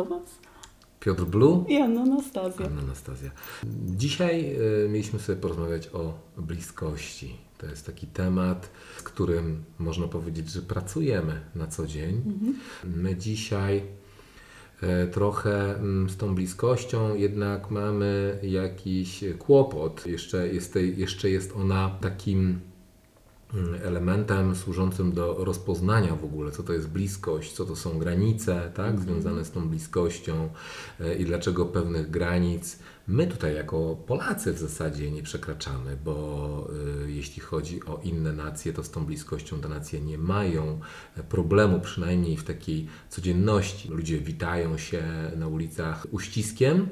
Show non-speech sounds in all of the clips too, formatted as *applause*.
do Was Piotr Blue i Anna Anastazja. Anna Anastazja. Dzisiaj y, mieliśmy sobie porozmawiać o bliskości. To jest taki temat, z którym można powiedzieć, że pracujemy na co dzień. My dzisiaj e, trochę mm, z tą bliskością jednak mamy jakiś kłopot. Jeszcze jest, jeszcze jest ona takim elementem służącym do rozpoznania w ogóle, co to jest bliskość, co to są granice, tak, związane z tą bliskością e, i dlaczego pewnych granic my tutaj jako Polacy w zasadzie nie przekraczamy, bo y, jeśli chodzi o inne nacje, to z tą bliskością te nacje nie mają e, problemu, przynajmniej w takiej codzienności. Ludzie witają się na ulicach uściskiem,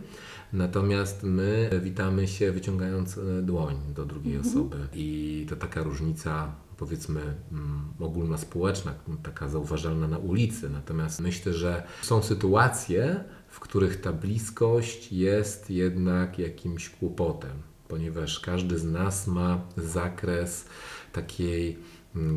Natomiast my witamy się wyciągając e, dłoń do drugiej osoby i to taka różnica powiedzmy mm, ogólna społeczna, taka zauważalna na ulicy. Natomiast myślę, że są sytuacje, w których ta bliskość jest jednak jakimś kłopotem, ponieważ każdy z nas ma zakres takiej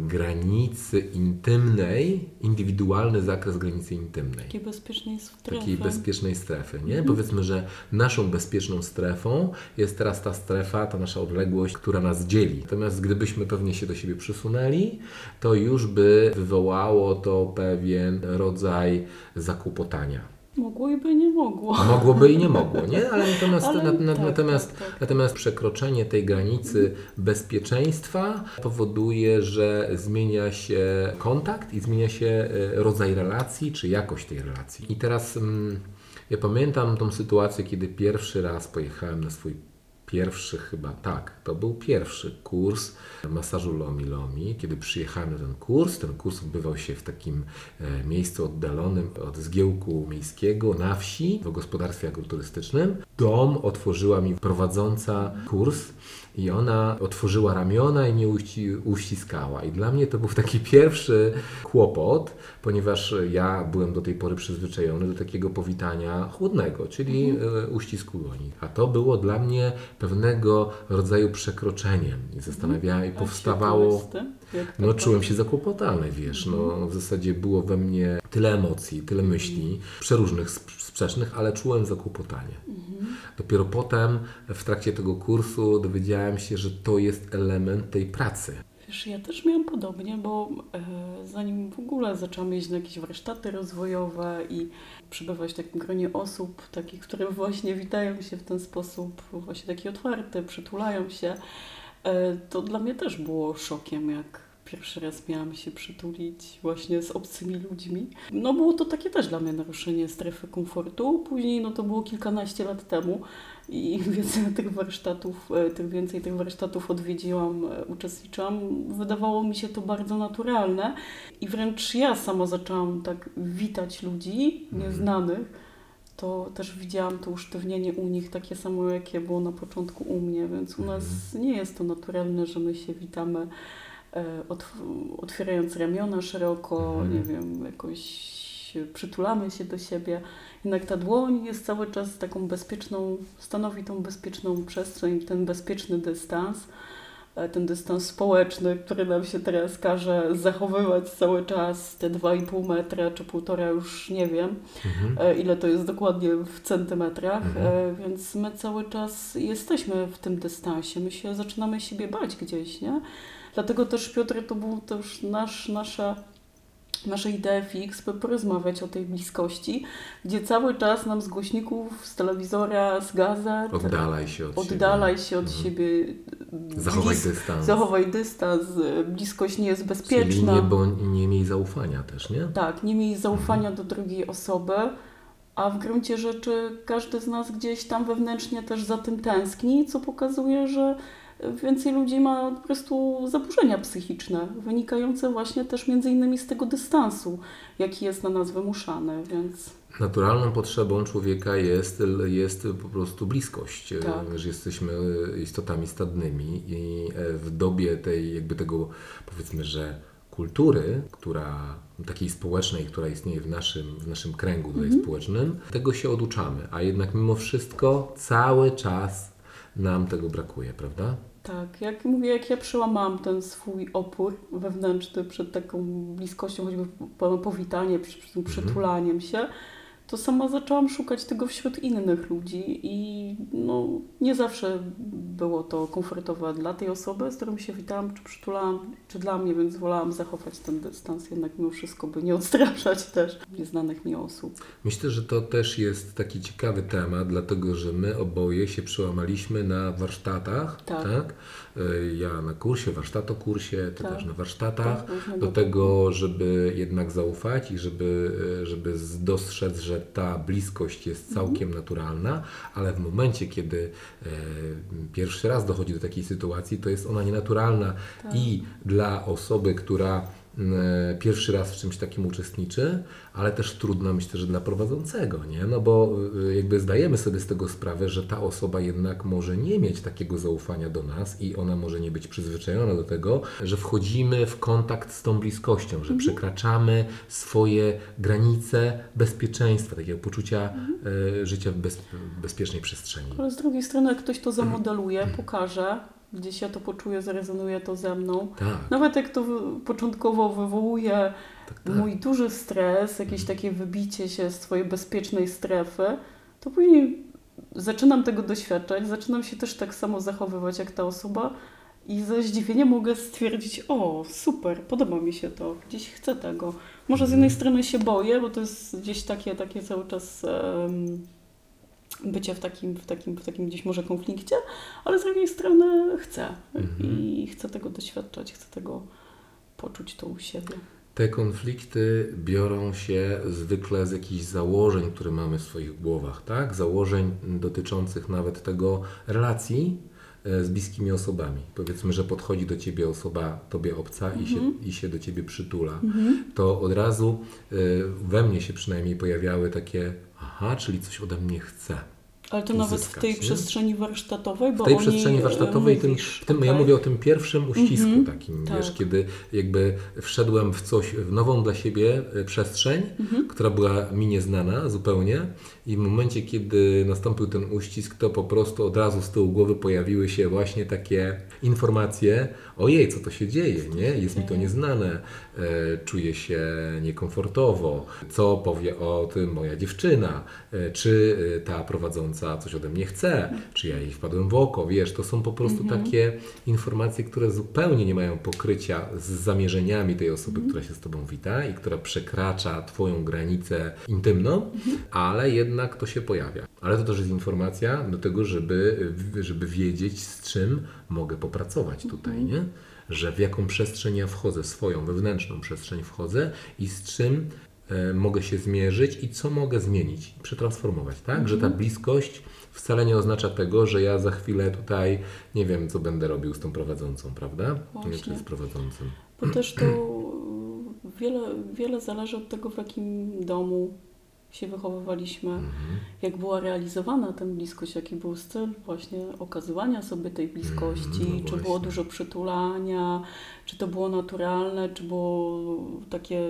granicy intymnej, indywidualny zakres granicy intymnej Takiej bezpiecznej strefy. takiej bezpiecznej strefy, nie? Powiedzmy, że naszą bezpieczną strefą jest teraz ta strefa, ta nasza odległość, która nas dzieli. Natomiast gdybyśmy pewnie się do siebie przysunęli, to już by wywołało to pewien rodzaj zakłopotania. Mogło i by nie mogło. Mogłoby i nie mogło, nie? Ale *laughs* natomiast, Ale na, na, tak, natomiast, tak, tak. natomiast przekroczenie tej granicy bezpieczeństwa powoduje, że zmienia się kontakt i zmienia się e, rodzaj relacji, czy jakość tej relacji. I teraz mm, ja pamiętam tą sytuację, kiedy pierwszy raz pojechałem na swój pierwszy chyba, tak, to był pierwszy kurs masażu Lomi Lomi. Kiedy przyjechałem na ten kurs, ten kurs odbywał się w takim e, miejscu oddalonym od zgiełku miejskiego na wsi, w gospodarstwie agroturystycznym. Dom otworzyła mi prowadząca kurs i ona otworzyła ramiona i mnie uści, uściskała. I dla mnie to był taki pierwszy kłopot, ponieważ ja byłem do tej pory przyzwyczajony do takiego powitania chłodnego, czyli e, uścisku dłoni. A to było dla mnie pewnego rodzaju przekroczeniem. I zastanawiałem, i A powstawało... No czułem się zakłopotany, wiesz, no w zasadzie było we mnie tyle emocji, tyle myśli, przeróżnych, sp- sprzecznych, ale czułem zakłopotanie. Dopiero potem w trakcie tego kursu dowiedziałem się, że to jest element tej pracy. Wiesz, ja też miałam podobnie, bo e, zanim w ogóle zaczęłam jeździć na jakieś warsztaty rozwojowe i przebywać w takim gronie osób, takich, które właśnie witają się w ten sposób, właśnie takie otwarte, przytulają się, to dla mnie też było szokiem, jak pierwszy raz miałam się przytulić właśnie z obcymi ludźmi. No było to takie też dla mnie naruszenie strefy komfortu. Później, no to było kilkanaście lat temu i *laughs* więcej tych warsztatów, e, tym więcej tych warsztatów odwiedziłam, e, uczestniczyłam. Wydawało mi się to bardzo naturalne i wręcz ja sama zaczęłam tak witać ludzi nieznanych. To też widziałam to usztywnienie u nich takie samo, jakie było na początku u mnie, więc u nas nie jest to naturalne, że my się witamy e, otw- otwierając ramiona szeroko, Mhm. nie wiem, jakoś przytulamy się do siebie. Jednak ta dłoń jest cały czas taką bezpieczną, stanowi tą bezpieczną przestrzeń, ten bezpieczny dystans, ten dystans społeczny, który nam się teraz każe zachowywać cały czas, te 2,5 metra czy półtora, już nie wiem, e, ile to jest dokładnie w centymetrach, Mhm. e, więc my cały czas jesteśmy w tym dystansie, my się zaczynamy siebie bać gdzieś, nie? Dlatego też Piotr to był też nasz, nasza nasze idee fix, by porozmawiać o tej bliskości, gdzie cały czas nam z głośników, z telewizora, z gazet Oddalaj się od oddalaj siebie. się od Mhm. siebie. Zachowaj dystans. Zachowaj dystans, bliskość nie jest Czyli bezpieczna. nie, bo nie miej zaufania też, nie? Tak, nie miej zaufania Mhm. do drugiej osoby, a w gruncie rzeczy każdy z nas gdzieś tam wewnętrznie też za tym tęskni, co pokazuje, że więcej ludzi ma po prostu zaburzenia psychiczne, wynikające właśnie też między innymi z tego dystansu, jaki jest na nas wymuszany, więc Naturalną potrzebą człowieka jest, jest po prostu bliskość, Tak. e, że jesteśmy istotami stadnymi i e, w dobie tej jakby tego powiedzmy, że kultury, która takiej społecznej, która istnieje w naszym, w naszym kręgu tutaj społecznym, tego się oduczamy, a jednak mimo wszystko cały czas nam tego brakuje, prawda? Tak, jak mówię, jak ja przełamałam ten swój opór wewnętrzny przed taką bliskością, choćby po- powitanie, przed, przed tym przytulaniem się, to sama zaczęłam szukać tego wśród innych ludzi i no, nie zawsze było to komfortowe dla tej osoby, z którą się witałam, czy przytulałam, czy dla mnie, więc wolałam zachować ten dystans jednak mimo wszystko, by nie *laughs* odstraszać też nieznanych mi osób. Myślę, że to też jest taki ciekawy temat, dlatego że my oboje się przełamaliśmy na warsztatach, Tak. tak? Y, Ja na kursie, warsztatokursie, ty Tak. też na warsztatach. Tak, do tego, żeby jednak zaufać i żeby, e, żeby dostrzec, że ta bliskość jest Mhm. całkiem naturalna, ale w momencie, kiedy e, pierwszy raz dochodzi do takiej sytuacji, to jest ona nienaturalna Tak. i dla osoby, która e, pierwszy raz w czymś takim uczestniczy, ale też trudna myślę, że dla prowadzącego, nie? No bo e, jakby zdajemy sobie z tego sprawę, że ta osoba jednak może nie mieć takiego zaufania do nas i ona może nie być przyzwyczajona do tego, że wchodzimy w kontakt z tą bliskością, że przekraczamy swoje granice bezpieczeństwa, takiego poczucia e, życia w bez, bezpiecznej przestrzeni. Ale z drugiej strony, jak ktoś to zamodeluje, pokaże, gdzieś ja to poczuję, zarezonuje to ze mną. Tak, Nawet jak to początkowo wywołuje tak, tak. mój duży stres, jakieś takie wybicie się z twojej bezpiecznej strefy, to później zaczynam tego doświadczać, zaczynam się też tak samo zachowywać jak ta osoba i ze zdziwieniem mogę stwierdzić, o super, podoba mi się to, gdzieś chcę tego. Może z jednej strony się boję, bo to jest gdzieś takie, takie cały czas em, bycie w takim, w, takim, w takim gdzieś może konflikcie, ale z drugiej strony chcę Mhm. i chcę tego doświadczać, chcę tego poczuć to u siebie. Te konflikty biorą się zwykle z jakichś założeń, które mamy w swoich głowach, tak? Założeń dotyczących nawet tego relacji z bliskimi osobami. Powiedzmy, że podchodzi do ciebie osoba tobie obca i, się, i się do ciebie przytula. To od razu e, we mnie się przynajmniej pojawiały takie, aha, czyli coś ode mnie chce. Ale to nawet w uzyskać, tej nie? przestrzeni warsztatowej, bo W tej przestrzeni e, warsztatowej, tym, mówisz, tym, ja okej. mówię o tym pierwszym uścisku Mhm, takim, tak. wiesz, kiedy jakby wszedłem w coś, w nową dla siebie e, przestrzeń, Mhm. która była mi nieznana zupełnie i w momencie, kiedy nastąpił ten uścisk, to po prostu od razu z tyłu głowy pojawiły się właśnie takie informacje, ojej, co to się dzieje, nie? Jest mi to nieznane, e, czuję się niekomfortowo, co powie o tym moja dziewczyna, czy ta prowadząca coś ode mnie chce, czy ja jej wpadłem w oko, wiesz, to są po prostu takie informacje, które zupełnie nie mają pokrycia z zamierzeniami tej osoby, która się z Tobą wita i która przekracza Twoją granicę intymną, ale jednak to się pojawia. Ale to też jest informacja do tego, żeby, żeby wiedzieć, z czym mogę popracować tutaj, nie? Że w jaką przestrzeń ja wchodzę, swoją wewnętrzną przestrzeń wchodzę i z czym mogę się zmierzyć i co mogę zmienić, przetransformować, tak? Że ta bliskość wcale nie oznacza tego, że ja za chwilę tutaj nie wiem, co będę robił z tą prowadzącą, prawda? Nie, Właśnie. czy z prowadzącym. Bo też to wiele, wiele zależy od tego, w jakim domu się wychowywaliśmy, Mhm. jak była realizowana ta bliskość, jaki był styl właśnie okazywania sobie tej bliskości, Mm, no czy było dużo przytulania, czy to było naturalne, czy było takie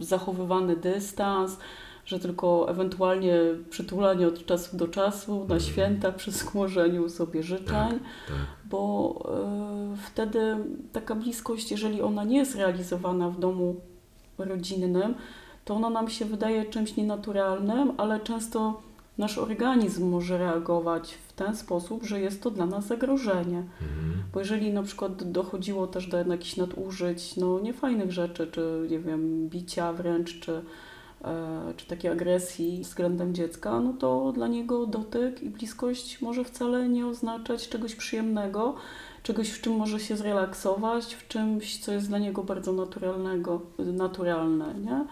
zachowywany dystans, że tylko ewentualnie przytulanie od czasu do czasu, na święta przy skłożeniu sobie życzeń Mhm. Tak, tak. bo e, wtedy taka bliskość, jeżeli ona nie jest realizowana w domu rodzinnym, to ona nam się wydaje czymś nienaturalnym, ale często nasz organizm może reagować w ten sposób, że jest to dla nas zagrożenie. Mhm. Bo jeżeli na przykład dochodziło też do jakichś nadużyć, no niefajnych rzeczy, czy nie wiem, bicia wręcz, czy, e, czy takiej agresji względem dziecka, no to dla niego dotyk i bliskość może wcale nie oznaczać czegoś przyjemnego, czegoś, w czym może się zrelaksować, w czymś, co jest dla niego bardzo naturalnego, naturalne, nie?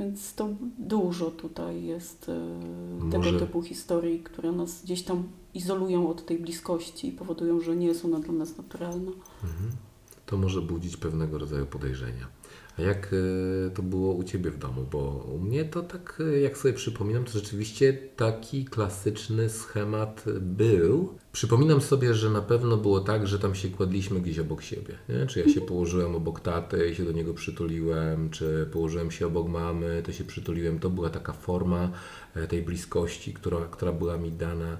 Więc to dużo tutaj jest e, tego Może- typu historii, które nas gdzieś tam izolują od tej bliskości i powodują, że nie jest ona dla nas naturalna. Mhm. To może budzić pewnego rodzaju podejrzenia. A jak e, to było u Ciebie w domu? Bo u mnie to tak, e, jak sobie przypominam, to rzeczywiście taki klasyczny schemat był. Przypominam sobie, że na pewno było tak, że tam się kładliśmy gdzieś obok siebie. Nie? Czy ja się położyłem obok taty i się do niego przytuliłem, czy położyłem się obok mamy, to się przytuliłem. To była taka forma e, tej bliskości, która, która była mi dana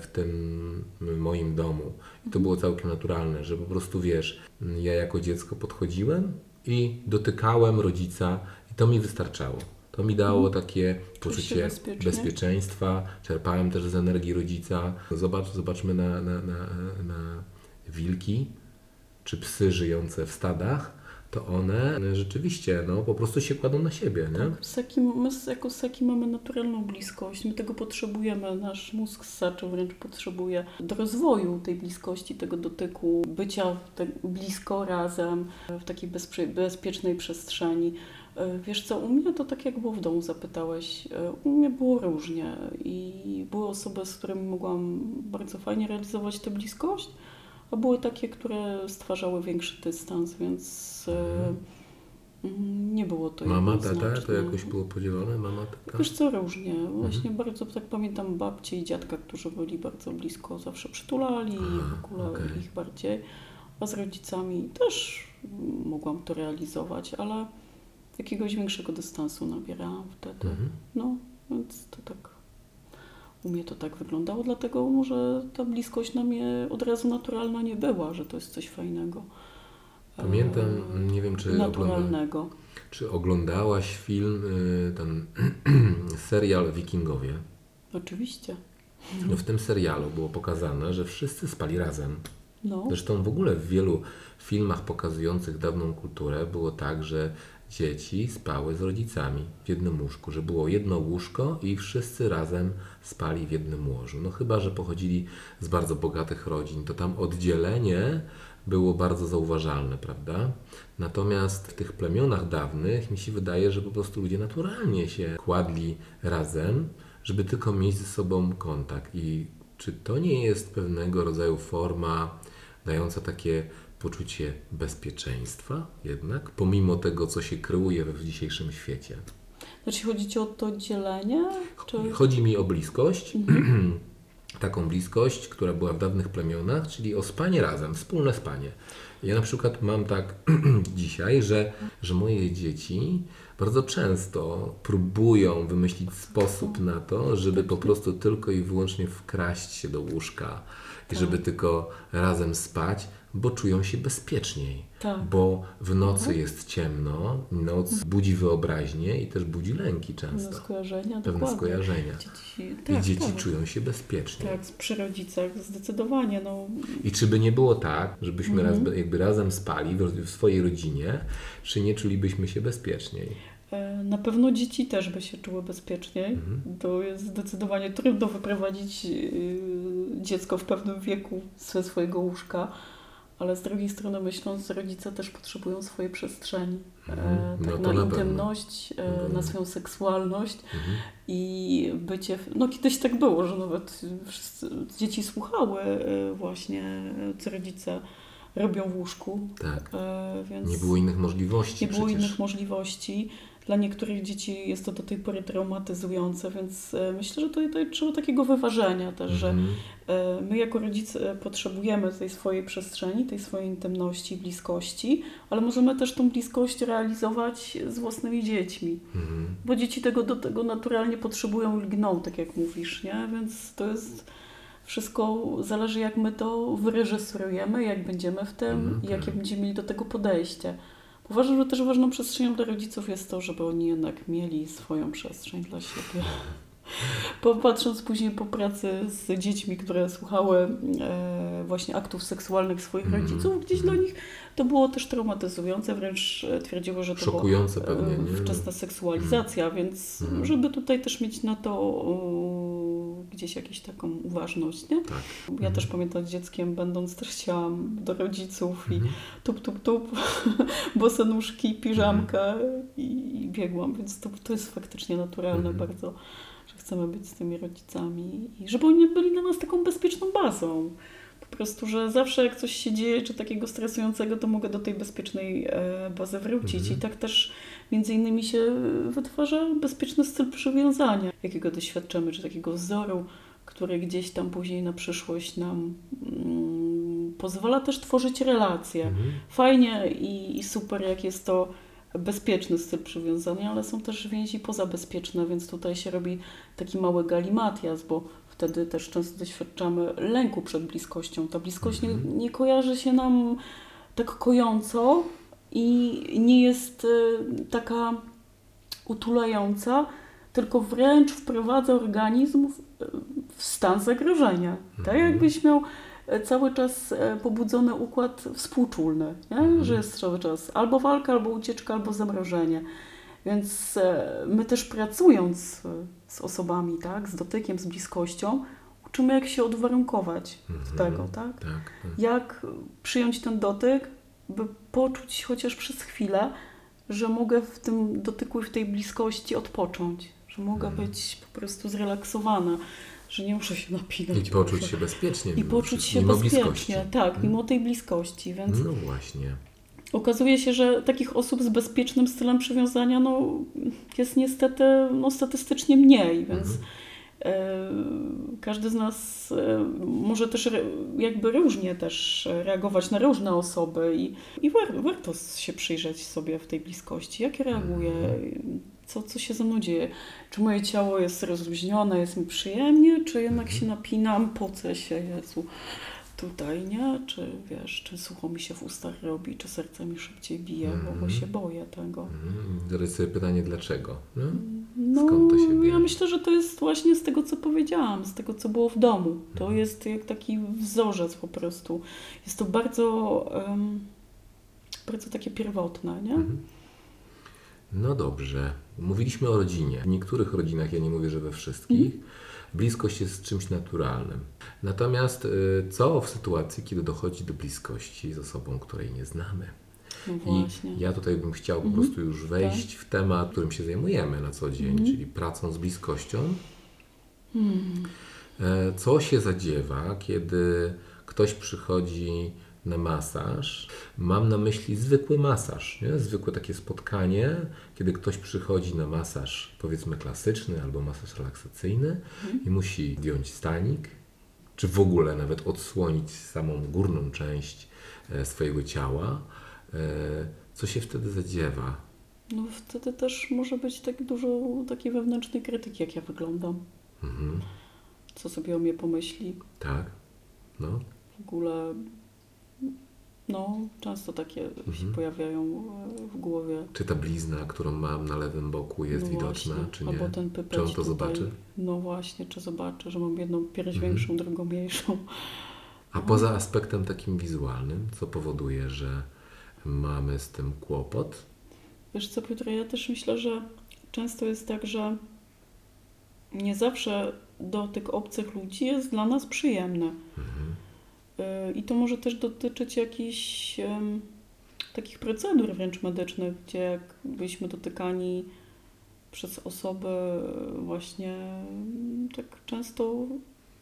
w tym moim domu. I to było całkiem naturalne, że po prostu wiesz, ja jako dziecko podchodziłem i dotykałem rodzica i to mi wystarczało. To mi dało takie Czuć się poczucie bezpieczeństwa. Czerpałem też z energii rodzica. Zobacz, zobaczmy na, na, na, na wilki czy psy żyjące w stadach. To one rzeczywiście no, po prostu się kładą na siebie, nie? Tak, ssaki, my jako ssaki mamy naturalną bliskość, my tego potrzebujemy, nasz mózg ssaczy wręcz potrzebuje do rozwoju tej bliskości, tego dotyku, bycia blisko razem, w takiej bezpiecznej przestrzeni. E, Wiesz co, u mnie to tak jak było w domu, zapytałeś. E, U mnie było różnie i były osoby, z którymi mogłam bardzo fajnie realizować tę bliskość, a były takie, które stwarzały większy dystans, więc e, mm, nie było to Mama, tata, to jakoś było podzielone? Mama, tata? Wiesz co, różnie. Mhm. Właśnie bardzo tak pamiętam babcie i dziadka, którzy byli bardzo blisko, zawsze przytulali Aha, w ogóle okej. ich bardziej. A z rodzicami też mogłam to realizować, ale jakiegoś większego dystansu nabierałam wtedy. Mhm. No, więc to tak. U mnie to tak wyglądało, dlatego może ta bliskość na mnie od razu naturalna nie była, że to jest coś fajnego. Pamiętam, nie wiem czy, ogląda, naturalnego. czy oglądałaś film, y, ten *clears throat* serial Wikingowie. Oczywiście. No w tym serialu było pokazane, że wszyscy spali razem. No. Zresztą w ogóle w wielu filmach pokazujących dawną kulturę było tak, że dzieci spały z rodzicami w jednym łóżku, że było jedno łóżko i wszyscy razem spali w jednym łożu. No chyba, że pochodzili z bardzo bogatych rodzin, to tam oddzielenie było bardzo zauważalne, prawda? Natomiast w tych plemionach dawnych mi się wydaje, że po prostu ludzie naturalnie się kładli razem, żeby tylko mieć ze sobą kontakt. I czy to nie jest pewnego rodzaju forma dająca takie poczucie bezpieczeństwa jednak, pomimo tego, co się kreuje w dzisiejszym świecie? Znaczy chodzi Ci o to dzielenie? Czy... Chodzi mi o bliskość, *clears throat* taką bliskość, która była w dawnych plemionach, czyli o spanie razem, wspólne spanie. Ja na przykład mam tak *clears throat* dzisiaj, że, że moje dzieci bardzo często próbują wymyślić sposób na to, żeby po prostu tylko i wyłącznie wkraść się do łóżka i żeby tylko razem spać, bo czują się bezpieczniej. Tak. Bo w nocy jest ciemno, noc budzi wyobraźnię i też budzi lęki Pewne często, skojarzenia, pewne dokładnie. skojarzenia. Dzieci, I tak, dzieci tak. czują się bezpiecznie. Tak, przy rodzicach zdecydowanie. No, I czy by nie było tak, żebyśmy Mhm. raz, jakby razem spali w, w swojej rodzinie, czy nie czulibyśmy się bezpieczniej? e, na pewno dzieci też by się czuły bezpieczniej. Mhm. To jest zdecydowanie trudno wyprowadzić y, dziecko w pewnym wieku ze swojego łóżka. Ale z drugiej strony myśląc, rodzice też potrzebują swojej przestrzeni. E, Mhm. tak No na na intymność, e, Mhm. na swoją seksualność. Mhm. I bycie, no kiedyś tak było, że nawet wszyscy, dzieci słuchały e, właśnie, co rodzice robią w łóżku, Tak. więc Nie było innych możliwości nie było przecież. innych możliwości. Dla niektórych dzieci jest to do tej pory traumatyzujące, więc e, myślę, że tutaj, tutaj trzeba takiego wyważenia też, że Mhm. e, my jako rodzice potrzebujemy tej swojej przestrzeni, tej swojej intymności, bliskości, ale możemy też tą bliskość realizować z własnymi dziećmi. Mhm. Bo dzieci tego do tego naturalnie potrzebują i lgną, tak jak mówisz, nie? Więc to jest wszystko zależy jak my to wyreżyserujemy, jak będziemy w tym Mhm, i jakie tak. będziemy mieli do tego podejście. Uważam, że też ważną przestrzenią dla rodziców jest to, żeby oni jednak mieli swoją przestrzeń dla siebie. Popatrząc później po pracy z dziećmi, które słuchały e, właśnie aktów seksualnych swoich Mhm, rodziców, gdzieś mhm. dla nich to było też traumatyzujące, wręcz e, twierdziło, że to było Szokujące pewnie, e, nie? wczesna seksualizacja, więc Mhm. żeby tutaj też mieć na to gdzieś jakąś taką uważność, nie? Tak. Ja Mhm. też pamiętam dzieckiem, będąc też chciałam do rodziców i Mhm. tup, tup, tup, *laughs* bose nóżki, piżamka Mhm. i, biegłam, więc to, to jest faktycznie naturalne Mhm. bardzo, chcemy być z tymi rodzicami i żeby oni byli dla nas taką bezpieczną bazą. Po prostu, że zawsze jak coś się dzieje, czy takiego stresującego, to mogę do tej bezpiecznej e, bazy wrócić. Mhm. I tak też między innymi się wytwarza bezpieczny styl przywiązania, jakiego doświadczamy, czy takiego wzoru, który gdzieś tam później na przyszłość nam mm, pozwala też tworzyć relacje. Mhm. Fajnie i, i super, jak jest to bezpieczny styl przywiązania, ale są też więzi pozabezpieczne, więc tutaj się robi taki mały galimatias, bo wtedy też często doświadczamy lęku przed bliskością. Ta bliskość nie, Mhm. nie kojarzy się nam tak kojąco i nie jest y, taka utulająca, tylko wręcz wprowadza organizm w, w stan zagrożenia. Tak Mhm. jakbyś miał cały czas e, pobudzony układ współczulny, nie? Mhm. że jest cały czas albo walka, albo ucieczka, albo zamrożenie. Więc e, my też pracując e, z osobami, tak, z dotykiem, z bliskością, uczymy jak się odwarunkować Mhm. do tego, tak? Tak, tak. Jak przyjąć ten dotyk, by poczuć chociaż przez chwilę, że mogę w tym dotyku i w tej bliskości odpocząć, że mogę Mhm. być po prostu zrelaksowana, że nie muszę się napinać. I poczuć się bezpiecznie. I poczuć się mimo bezpiecznie, bliskości. tak, Mhm. mimo tej bliskości, więc No właśnie. okazuje się, że takich osób z bezpiecznym stylem przywiązania no, jest niestety no, statystycznie mniej, więc Mhm. e, każdy z nas e, może też jakby różnie też reagować na różne osoby i, i war, warto się przyjrzeć sobie w tej bliskości, jak reaguję, co, co się ze mną dzieje. Czy moje ciało jest rozluźnione, jest mi przyjemnie, czy jednak się napinam, pocę się, Jezu, tutaj, nie? Czy wiesz, czy sucho mi się w ustach robi, czy serce mi szybciej bije, bo, bo Mhm. się boję tego. Mhm. Zadać sobie pytanie, dlaczego? No? No, Skąd to się ja bierze? myślę, że to jest właśnie z tego, co powiedziałam, z tego, co było w domu. To Mhm. jest jak taki wzorzec po prostu. Jest to bardzo, em, bardzo takie pierwotne, nie? Mhm. No dobrze. Mówiliśmy o rodzinie. W niektórych rodzinach, ja nie mówię, że we wszystkich, bliskość jest czymś naturalnym. Natomiast y, co w sytuacji, kiedy dochodzi do bliskości z osobą, której nie znamy? No I właśnie. ja tutaj bym chciał po Mhm. prostu już wejść w temat, którym się zajmujemy na co dzień, Mhm. czyli pracą z bliskością. Hmm. E, Co się zadziewa, kiedy ktoś przychodzi na masaż? Mam na myśli zwykły masaż, nie? zwykłe takie spotkanie, kiedy ktoś przychodzi na masaż, powiedzmy klasyczny albo masaż relaksacyjny i musi zdjąć stanik, czy w ogóle nawet odsłonić samą górną część e, swojego ciała. E, Co się wtedy zadziewa? No wtedy też może być tak dużo takiej wewnętrznej krytyki, jak ja wyglądam. Mhm. Co sobie o mnie pomyśli. Tak? No. W ogóle, no, często takie się Mhm. pojawiają e, w głowie. Czy ta blizna, którą mam na lewym boku jest no widoczna, właśnie. czy nie? Albo ten Czy on to tutaj. zobaczy? No właśnie, czy zobaczy, że mam jedną pierś Mhm. większą, drugą mniejszą. A poza aspektem takim wizualnym, co powoduje, że mamy z tym kłopot? Wiesz co, Piotr, ja też myślę, że często jest tak, że nie zawsze dotyk obcych ludzi jest dla nas przyjemny. Mhm. Y, I to może też dotyczyć jakichś takich procedur wręcz medycznych, gdzie jak byliśmy dotykani przez osoby właśnie mm, tak często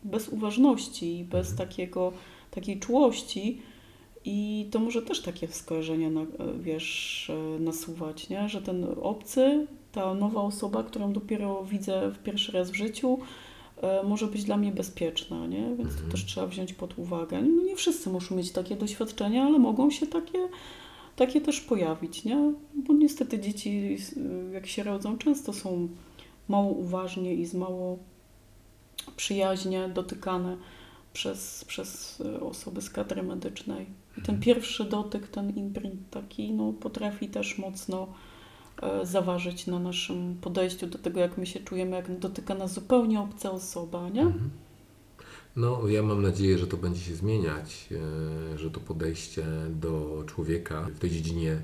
bez uważności, bez Mhm. takiego, takiej czułości. I to może też takie skojarzenia, na, wiesz, e, nasuwać, nie? że ten obcy, ta nowa osoba, którą dopiero widzę w pierwszy raz w życiu, e, może być dla mnie bezpieczna, nie? więc Mhm. to też trzeba wziąć pod uwagę. No nie wszyscy muszą mieć takie doświadczenia, ale mogą się takie, takie też pojawić, nie? bo niestety dzieci, jak się rodzą, często są mało uważnie i z mało przyjaźnie dotykane przez, przez y, osoby z kadry medycznej. I ten pierwszy dotyk, ten imprint taki, no, potrafi też mocno e, zaważyć na naszym podejściu do tego, jak my się czujemy, jak dotyka nas zupełnie obca osoba, nie? Mhm. No, ja mam nadzieję, że to będzie się zmieniać, e, że to podejście do człowieka w tej dziedzinie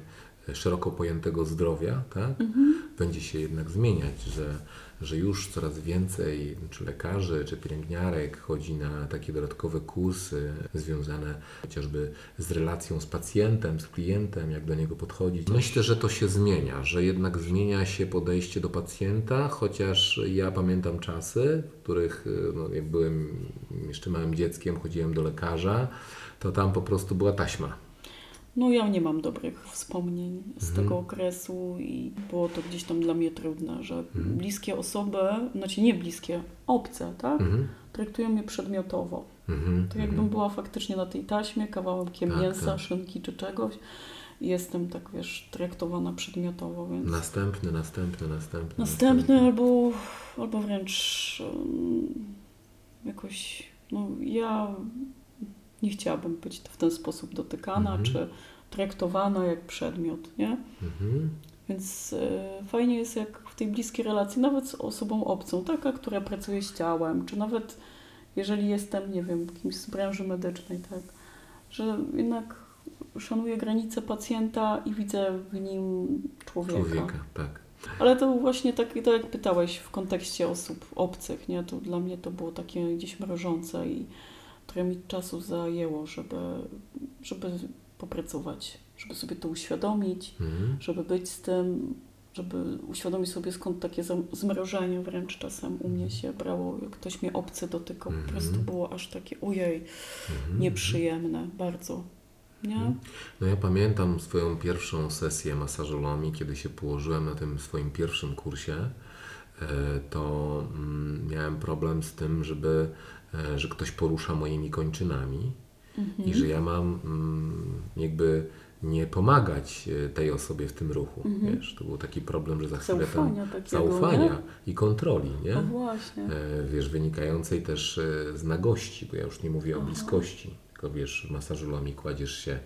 e, szeroko pojętego zdrowia, tak? Mhm. będzie się jednak zmieniać, że, że już coraz więcej czy lekarzy, czy pielęgniarek chodzi na takie dodatkowe kursy związane chociażby z relacją z pacjentem, z klientem, jak do niego podchodzić. Myślę, że to się zmienia, że jednak zmienia się podejście do pacjenta, chociaż ja pamiętam czasy, w których y, no, jak byłem jeszcze małym dzieckiem, chodziłem do lekarza, to tam po prostu była taśma. No ja nie mam dobrych wspomnień z Mhm. tego okresu i było to gdzieś tam dla mnie trudne, że Mhm. bliskie osoby, znaczy nie bliskie, obce, tak? Mhm. Traktują mnie przedmiotowo. Mhm. Tak jakbym była faktycznie na tej taśmie, kawałkiem Tak, mięsa, tak. szynki czy czegoś. Jestem tak, wiesz, traktowana przedmiotowo, więc... Następny, następny, następny. Następny albo, albo wręcz um, jakoś, no ja nie chciałabym być w ten sposób dotykana, Mhm. czy traktowana jak przedmiot, nie? Mhm. Więc e, fajnie jest jak w tej bliskiej relacji, nawet z osobą obcą, taka, która pracuje z ciałem, czy nawet jeżeli jestem, nie wiem, kimś z branży medycznej, tak, że jednak szanuję granice pacjenta i widzę w nim człowieka. Człowieka, tak. Ale to właśnie tak, tak jak pytałeś w kontekście osób obcych, nie? To dla mnie to było takie gdzieś mrożące i trochę mi czasu zajęło, żeby, żeby popracować, żeby sobie to uświadomić, Mhm. żeby być z tym, żeby uświadomić sobie skąd takie zmrożenie wręcz czasem u mnie się brało, jak ktoś mnie obcy dotykał, po prostu Mhm. było aż takie ojej, Mhm. nieprzyjemne, bardzo, nie? Mhm. No ja pamiętam swoją pierwszą sesję masażu Lomi, kiedy się położyłem na tym swoim pierwszym kursie, e, to mm, miałem problem z tym, żeby, że ktoś porusza moimi kończynami Mhm. i że ja mam mm, jakby nie pomagać e, tej osobie w tym ruchu, Mhm. wiesz, to był taki problem, że za chwilę tam Zaufania takiego, zaufania nie? i kontroli, nie? Właśnie. E, wiesz, wynikającej też e, z nagości, bo ja już nie mówię o Aha. bliskości, tylko wiesz, w masażu lomi kładziesz się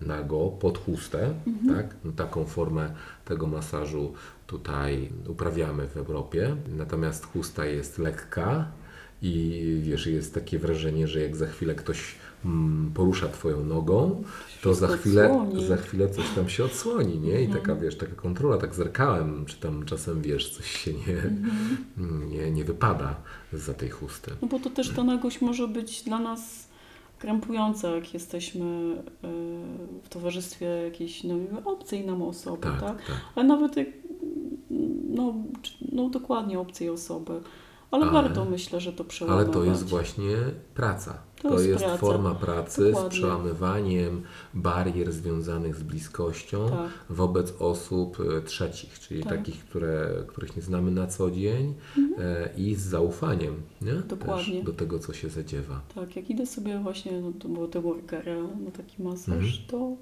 nago pod chustę, Mhm. tak? No, taką formę tego masażu tutaj uprawiamy w Europie, natomiast chusta jest lekka i wiesz, jest takie wrażenie, że jak za chwilę ktoś mm, porusza twoją nogą, to za chwilę, odsłoni. za chwilę coś tam się odsłoni, nie? I Mhm. taka, wiesz, taka kontrola, tak zerkałem, czy tam czasem, wiesz, coś się nie, Mhm. nie, nie wypada za tej chusty. No bo to też ta nagość może być dla nas krępująca, jak jesteśmy e, w towarzystwie jakiejś no, obcej nam osoby, tak? Tak, tak. Ale nawet jak, no, no dokładnie obcej osoby. Ale, Ale- warto myślę, że to przełamywać. Ale to jest właśnie praca. To To, jest praca. forma pracy z Dokładnie. przełamywaniem barier związanych z bliskością Tak. wobec osób e, trzecich, czyli Tak. takich, które, których nie znamy na co dzień e, i z zaufaniem nie? Dokładnie. Też do tego, co się zadziewa. Tak, jak idę sobie właśnie no, do, do workera na taki masaż, Mhm. to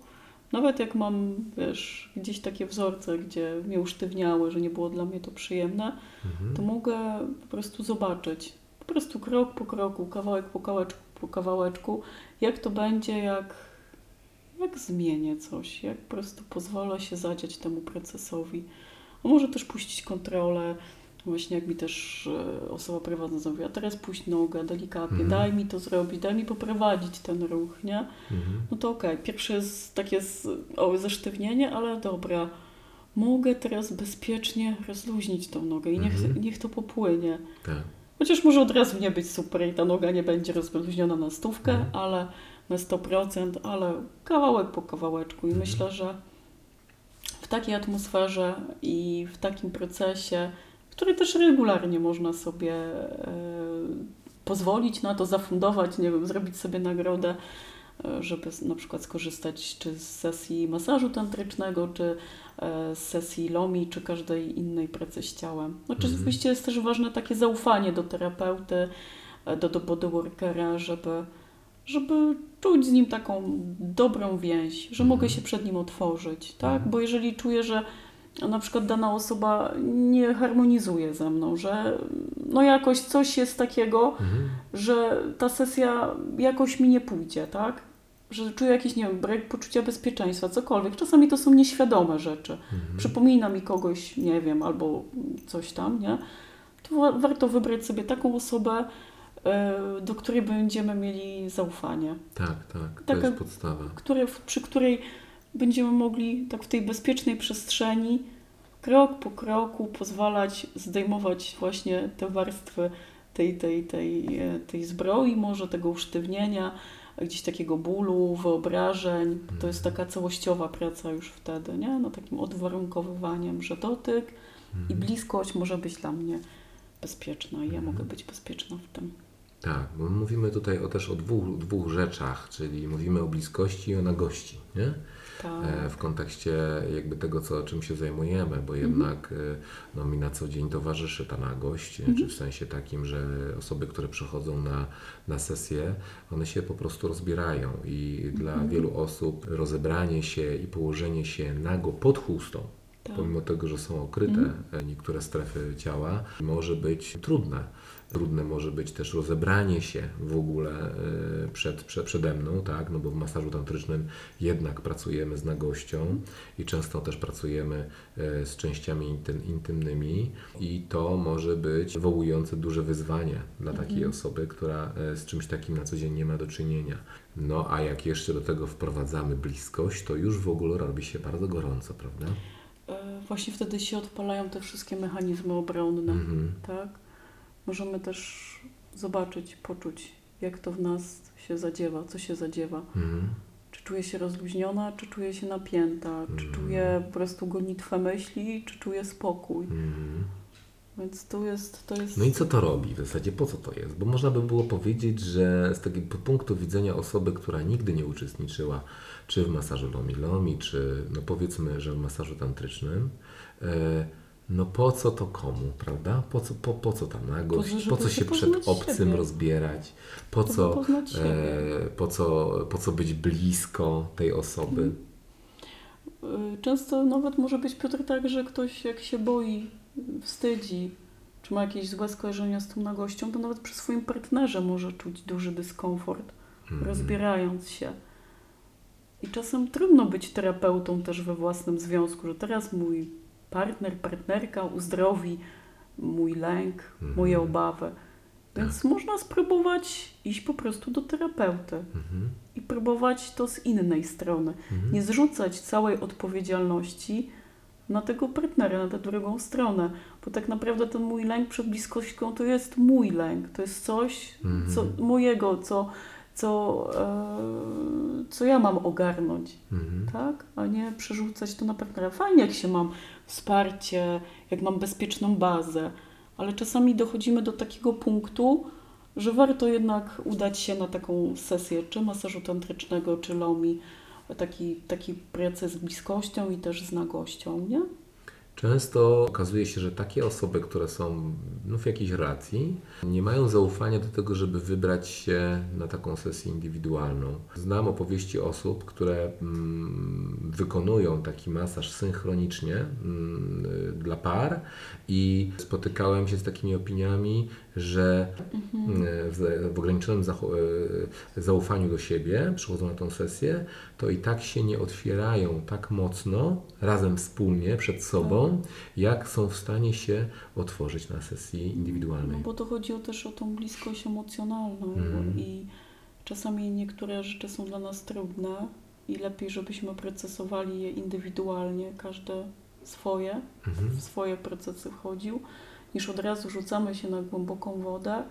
nawet jak mam, wiesz, gdzieś takie wzorce, gdzie mnie usztywniały, że nie było dla mnie to przyjemne, Mhm. to mogę po prostu zobaczyć, po prostu krok po kroku, kawałek po kawałeczku, po kawałeczku, jak to będzie, jak, jak zmienię coś, jak po prostu pozwolę się zadziać temu procesowi. A może też puścić kontrolę, właśnie jak mi też e, osoba prowadząca mówi, a teraz puść nogę delikatnie, Mhm. daj mi to zrobić, daj mi poprowadzić ten ruch, nie? Mhm. No to okej, pierwsze jest takie z, o, zesztywnienie, ale dobra, mogę teraz bezpiecznie rozluźnić tą nogę i niech, Mhm. niech to popłynie. Tak. Chociaż może od razu nie być super i ta noga nie będzie rozluźniona na stówkę, ale na 100%, ale kawałek po kawałeczku. I myślę, że w takiej atmosferze i w takim procesie, który też regularnie można sobie e, pozwolić na to, zafundować, nie wiem, zrobić sobie nagrodę, e, żeby na przykład skorzystać czy z sesji masażu tantrycznego, czy e, z sesji lomi, czy każdej innej pracy z ciałem. Znaczy, Mhm. oczywiście jest też ważne takie zaufanie do terapeuty, do, do bodyworkera, żeby, żeby czuć z nim taką dobrą więź, że mogę Mhm. się przed nim otworzyć, tak? Mhm. Bo jeżeli czuję, że na przykład dana osoba nie harmonizuje ze mną, że no jakoś coś jest takiego, Mhm. że ta sesja jakoś mi nie pójdzie, tak? Że czuję jakiś, nie wiem, brak poczucia bezpieczeństwa, cokolwiek. Czasami to są nieświadome rzeczy. Mhm. Przypomina mi kogoś, nie wiem, albo coś tam, nie? To wa- warto wybrać sobie taką osobę, e, do której będziemy mieli zaufanie. Tak, tak. To Taka- jest podstawa. Przy której będziemy mogli tak w tej bezpiecznej przestrzeni krok po kroku pozwalać zdejmować właśnie te warstwy tej, tej, tej, e, tej zbroi, może tego usztywnienia, gdzieś takiego bólu, wyobrażeń. To jest taka całościowa praca już wtedy, nie? No takim odwarunkowywaniem, że dotyk i Mhm. bliskość może być dla mnie bezpieczna i ja Mhm. mogę być bezpieczna w tym. Tak, bo mówimy tutaj o, też o dwóch, dwóch rzeczach, czyli mówimy o bliskości i o nagości, nie? Tak. E, w kontekście jakby tego, co, czym się zajmujemy, bo jednak e, no, mi na co dzień towarzyszy ta nagość, Mhm. czy w sensie takim, że osoby, które przychodzą na, na sesję, one się po prostu rozbierają i dla Mhm. wielu osób rozebranie się i położenie się nago pod chustą, Tak. pomimo tego, że są okryte Mhm. e, niektóre strefy ciała, może być trudne. Trudne może być też rozebranie się w ogóle e, przed, przed, przede mną, tak? no bo w masażu tantrycznym jednak pracujemy z nagością i często też pracujemy e, z częściami intym, intymnymi i to może być wywołujące duże wyzwanie dla takiej Mhm. osoby, która e, z czymś takim na co dzień nie ma do czynienia. No a jak jeszcze do tego wprowadzamy bliskość, to już w ogóle robi się bardzo gorąco, prawda? Właśnie wtedy się odpalają te wszystkie mechanizmy obronne, Mhm. tak? Możemy też zobaczyć, poczuć, jak to w nas się zadziewa, co się zadziewa. Mhm. Czy czuję się rozluźniona, czy czuję się napięta, czy Mhm. czuję po prostu gonitwę myśli, czy czuję spokój. Mhm. Więc tu jest, to jest... No i co to robi w zasadzie? Po co to jest? Bo można by było powiedzieć, że z takiego punktu widzenia osoby, która nigdy nie uczestniczyła czy w masażu lomi-lomi, czy no powiedzmy, że w masażu tantrycznym, e, no po co to komu, prawda? Po co, po, po co ta nagość? Po Po co się przed obcym siebie. rozbierać? Po co, e, po, co, po co być blisko tej osoby? Mhm. Y, Często nawet może być, Piotr, tak, że ktoś jak się boi, wstydzi, czy ma jakieś złe skojarzenia z tą nagością, to nawet przy swoim partnerze może czuć duży dyskomfort, Mhm. rozbierając się. I czasem trudno być terapeutą też we własnym związku, że teraz mój partner, partnerka uzdrowi mój lęk, Mhm. moje obawy. Więc można spróbować iść po prostu do terapeuty Mhm. i próbować to z innej strony. Mhm. Nie zrzucać całej odpowiedzialności na tego partnera, na tę drugą stronę, bo tak naprawdę ten mój lęk przed bliskością to jest mój lęk, to jest coś Mhm. co, mojego, co, co, e, co ja mam ogarnąć, Mhm. tak? A nie przerzucać to na partnera. Fajnie, jak się mam wsparcie, jak mam bezpieczną bazę, ale czasami dochodzimy do takiego punktu, że warto jednak udać się na taką sesję, czy masażu tantrycznego, czy lomi, taki, taki pracy z bliskością i też z nagością, nie? Często okazuje się, że takie osoby, które są no, w jakiejś relacji, nie mają zaufania do tego, żeby wybrać się na taką sesję indywidualną. Znam opowieści osób, które mm, wykonują taki masaż synchronicznie mm, dla par i spotykałem się z takimi opiniami, że Mhm. y, w, w ograniczonym y, zaufaniu do siebie przychodzą na tą sesję, to i tak się nie otwierają tak mocno razem wspólnie przed sobą, jak są w stanie się otworzyć na sesji No indywidualnej. bo to chodzi o też o tą bliskość emocjonalną Mhm. i czasami niektóre rzeczy są dla nas trudne i lepiej, żebyśmy procesowali je indywidualnie, każdy swoje, Mhm. w swoje procesy wchodził, niż od razu rzucamy się na głęboką wodę,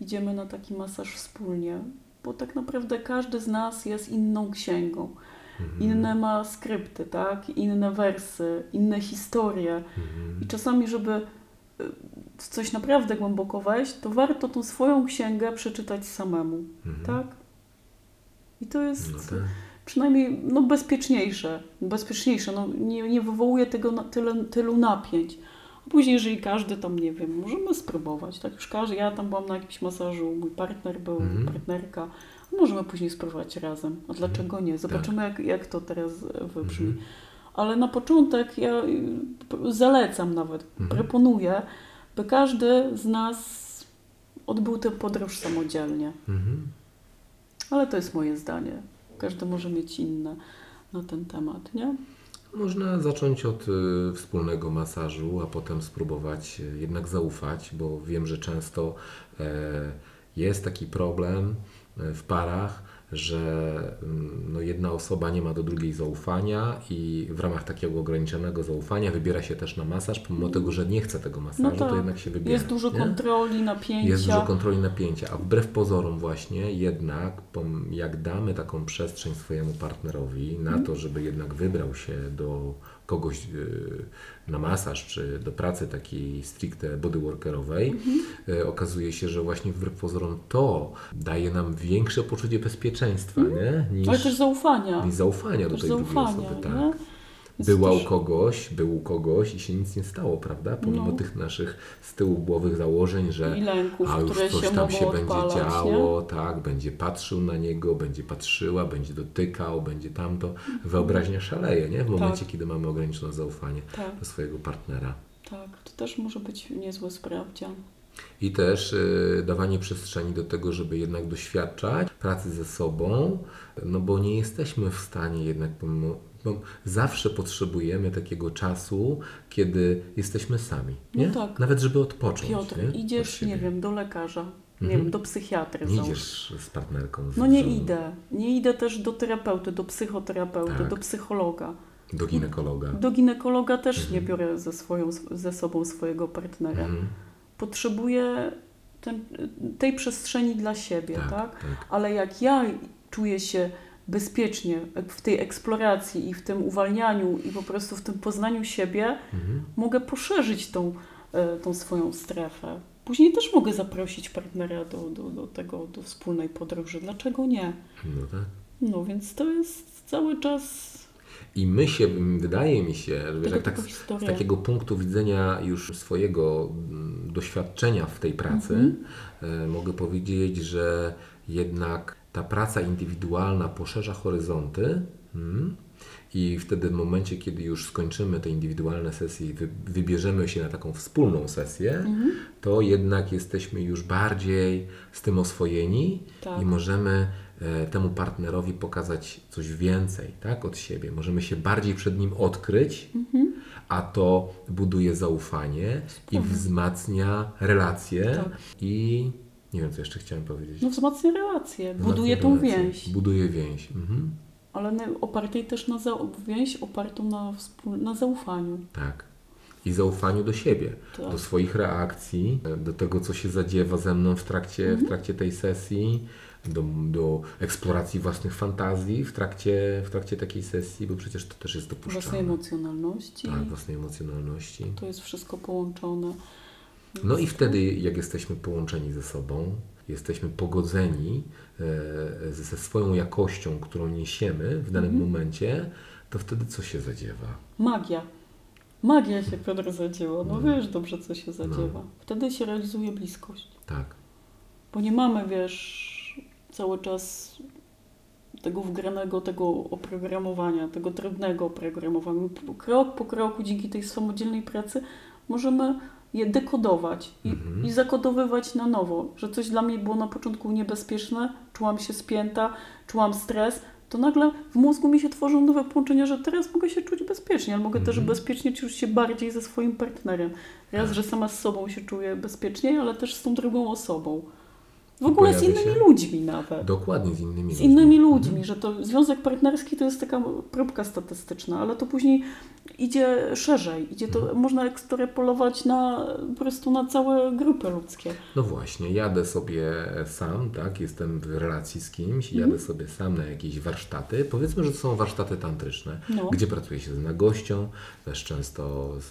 idziemy na taki masaż wspólnie, bo tak naprawdę każdy z nas jest inną księgą. Mhm. Inne ma skrypty, tak? Inne wersy, inne historie. Mhm. I czasami, żeby w coś naprawdę głęboko wejść, to warto tą swoją księgę przeczytać samemu, Mhm. tak? I to jest No tak. przynajmniej no, bezpieczniejsze. Bezpieczniejsze, no, nie, nie wywołuje tego na, tyle, tylu napięć. A później, jeżeli każdy tam, nie wiem, możemy spróbować, tak? Już każdy, ja tam byłam na jakimś masażu, mój partner był, Mhm. partnerka, możemy później spróbować razem. A dlaczego nie? Zobaczymy, jak, jak to teraz e, wybrzmi. Mhm. Ale na początek ja p- zalecam nawet, Mhm. proponuję, by każdy z nas odbył tę podróż samodzielnie. Mhm. Ale to jest moje zdanie. Każdy może mieć inne na ten temat, nie? Można zacząć od y, wspólnego masażu, a potem spróbować jednak zaufać, bo wiem, że często e, jest taki problem e, w parach, że mm, no, jedna osoba nie ma do drugiej zaufania i w ramach takiego ograniczonego zaufania wybiera się też na masaż, pomimo tego, że nie chce tego masażu, tak. to jednak się wybiera. Jest dużo nie? kontroli, napięcia. Jest dużo kontroli napięcia, a wbrew pozorom właśnie jednak, jak damy taką przestrzeń swojemu partnerowi na Mhm. to, żeby jednak wybrał się do kogoś y, na masaż, czy do pracy takiej stricte bodyworkerowej, Mhm. y, okazuje się, że właśnie wbrew pozorom to daje nam większe poczucie bezpieczeństwa, nie? Niż, Ale też zaufania. niż zaufania do Też tej drugiej zaufania, osoby. Tak. nie? Była u kogoś, był u kogoś i się nic nie stało, prawda? Pomimo No. tych naszych z tyłu głowych założeń, że lęków, a już coś się tam się będzie odpalać, działo, tak, będzie patrzył na niego, będzie patrzyła, będzie dotykał, będzie tamto. Wyobraźnia szaleje, nie? W momencie, kiedy mamy ograniczone zaufanie nie? Tak, do swojego partnera. tak. To też może być niezły sprawdzian. I też y, dawanie przestrzeni do tego, żeby jednak doświadczać pracy ze sobą, no bo nie jesteśmy w stanie jednak, pomimo, no, zawsze potrzebujemy takiego czasu, kiedy jesteśmy sami. No Nie? tak. Nawet żeby odpocząć. Piotr, nie? Idziesz, nie wiem, do lekarza, nie Mhm. wiem, do psychiatry. Nie idziesz z partnerką. Z No nie idę. Nie idę też do terapeuty, do psychoterapeuty, Tak. do psychologa. Do ginekologa. Do ginekologa też Mhm. nie biorę ze, swoją, ze sobą swojego partnera. Mhm. Potrzebuję ten, tej przestrzeni dla siebie, tak, Tak, tak. Ale jak ja czuję się bezpiecznie w tej eksploracji i w tym uwalnianiu i po prostu w tym poznaniu siebie, Mhm. mogę poszerzyć tą, e, tą swoją strefę. Później też mogę zaprosić partnera do, do, do tego, do wspólnej podróży. Dlaczego nie? No tak. No więc to jest cały czas I my się, wydaje mi się, że jak tak z, z takiego punktu widzenia już swojego mm, doświadczenia w tej pracy, Mhm. e, mogę powiedzieć, że jednak ta praca indywidualna poszerza horyzonty. mm, I wtedy w momencie, kiedy już skończymy te indywidualne sesje i wy, wybierzemy się na taką wspólną sesję, Mhm. to jednak jesteśmy już bardziej z tym oswojeni Tak. i możemy e, temu partnerowi pokazać coś więcej tak, od siebie. Możemy się bardziej przed nim odkryć, Mhm. a to buduje zaufanie i wzmacnia relacje Tak. i nie wiem, co jeszcze chciałem powiedzieć. No wzmacnia relacje, buduje tą relacje. więź, Buduje więź. Mhm. ale na, opartej też na więź opartą na, na zaufaniu. Tak. I zaufaniu do siebie, Tak. do swoich reakcji, do tego, co się zadziewa ze mną w trakcie, Mhm. w trakcie tej sesji, do, do eksploracji własnych fantazji w trakcie, w trakcie takiej sesji, bo przecież to też jest Własnej dopuszczalne. emocjonalności, Tak, własnej emocjonalności. to jest wszystko połączone. No i wtedy, jak jesteśmy połączeni ze sobą, jesteśmy pogodzeni e, ze swoją jakością, którą niesiemy w danym Mhm. momencie, to wtedy co się zadziewa? Magia. Magia się Piotr zadziała. No No. wiesz dobrze, co się zadziewa. Wtedy się realizuje bliskość. Tak. Bo nie mamy, wiesz, cały czas tego wgranego, tego oprogramowania, tego trudnego oprogramowania. Krok po kroku, dzięki tej samodzielnej pracy, możemy je dekodować i, Mhm. i zakodowywać na nowo. Że coś dla mnie było na początku niebezpieczne, czułam się spięta, czułam stres, to nagle w mózgu mi się tworzą nowe połączenia, że teraz mogę się czuć bezpiecznie, ale mogę też Mhm. bezpiecznie czuć się bardziej ze swoim partnerem. Raz, Tak. że sama z sobą się czuję bezpieczniej, ale też z tą drugą osobą. W ogóle z innymi się- ludźmi nawet. Dokładnie z innymi Z innymi Mhm. ludźmi, że to związek partnerski to jest taka próbka statystyczna, ale to później idzie szerzej, idzie to, Mhm. można ekstrapolować na po prostu na całe grupy ludzkie. No właśnie, jadę sobie sam, tak, jestem w relacji z kimś, Mhm. jadę sobie sam na jakieś warsztaty. Powiedzmy, że to są warsztaty tantryczne, No. gdzie pracuje się z nagością, też często z,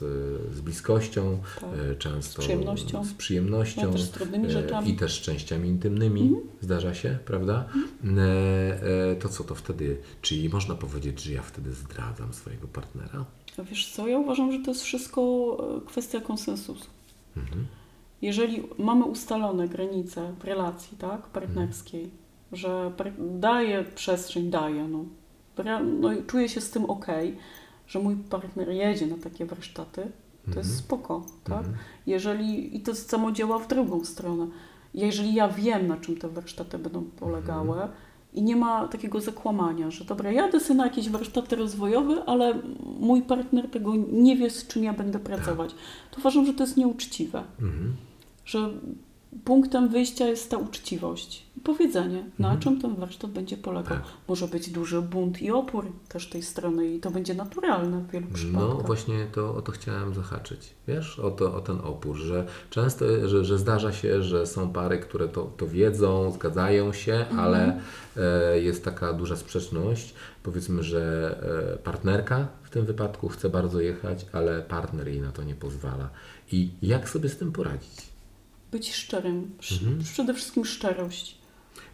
z bliskością, Tak. e, często Z przyjemnością. z przyjemnością No, też z trudnymi e, rzeczami. i też z częściami intymnymi, Mhm. zdarza się, prawda? E, e, to co to wtedy, czyli można powiedzieć, że ja wtedy zdradzam swojego partnera? A Wiesz co, ja uważam, że to jest wszystko e, kwestia konsensusu. Mhm. Jeżeli mamy ustalone granice w relacji, tak, partnerskiej, że par- daję przestrzeń, daję, no, no i czuję się z tym ok, że mój partner jedzie na takie warsztaty, to Mhm. jest spoko, tak? Mhm. Jeżeli, i to samo działa w drugą stronę. Jeżeli ja wiem, na czym te warsztaty będą polegały Mhm. i nie ma takiego zakłamania, że dobra, jadę sobie na jakieś warsztaty rozwojowe, ale mój partner tego nie wie, z czym ja będę pracować, to uważam, że to jest nieuczciwe Mhm. że punktem wyjścia jest ta uczciwość. I powiedzenie, na Mhm. czym ten warsztat będzie polegał. Tak. Może być duży bunt i opór też tej strony i to będzie naturalne w wielu No przypadkach. właśnie to, o to chciałem zahaczyć, wiesz, o, to, o ten opór, że często, że, że zdarza się, że są pary, które to, to wiedzą, zgadzają się, Mhm. ale e, jest taka duża sprzeczność, powiedzmy, że e, partnerka w tym wypadku chce bardzo jechać, ale partner jej na to nie pozwala. I jak sobie z tym poradzić? Być szczerym. Sz- Mhm. Przede wszystkim szczerość.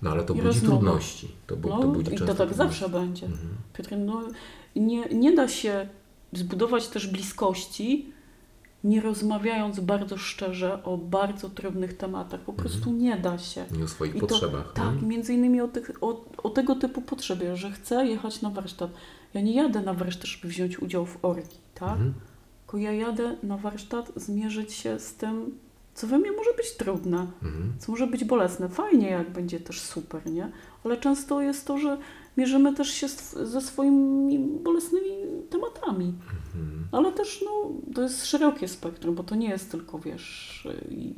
No ale to budzi rozmowa. trudności. To, bu, to No budzi i to tak trudności. zawsze będzie. Mhm. Piotr, no nie, nie da się zbudować też bliskości, nie rozmawiając bardzo szczerze o bardzo trudnych tematach. Po prostu nie da się. Nie o swoich I to- potrzebach. Tak, nie? między innymi o, tych, o, o tego typu potrzebie, że chcę jechać na warsztat. Ja nie jadę na warsztat, żeby wziąć udział w orgii, tak? Mhm. Tylko ja jadę na warsztat zmierzyć się z tym, co we mnie może być trudne, Mhm. co może być bolesne. Fajnie, jak będzie też super, nie? Ale często jest to, że mierzymy też się ze swoimi bolesnymi tematami. Mhm. Ale też, no, to jest szerokie spektrum, bo to nie jest tylko, wiesz, y,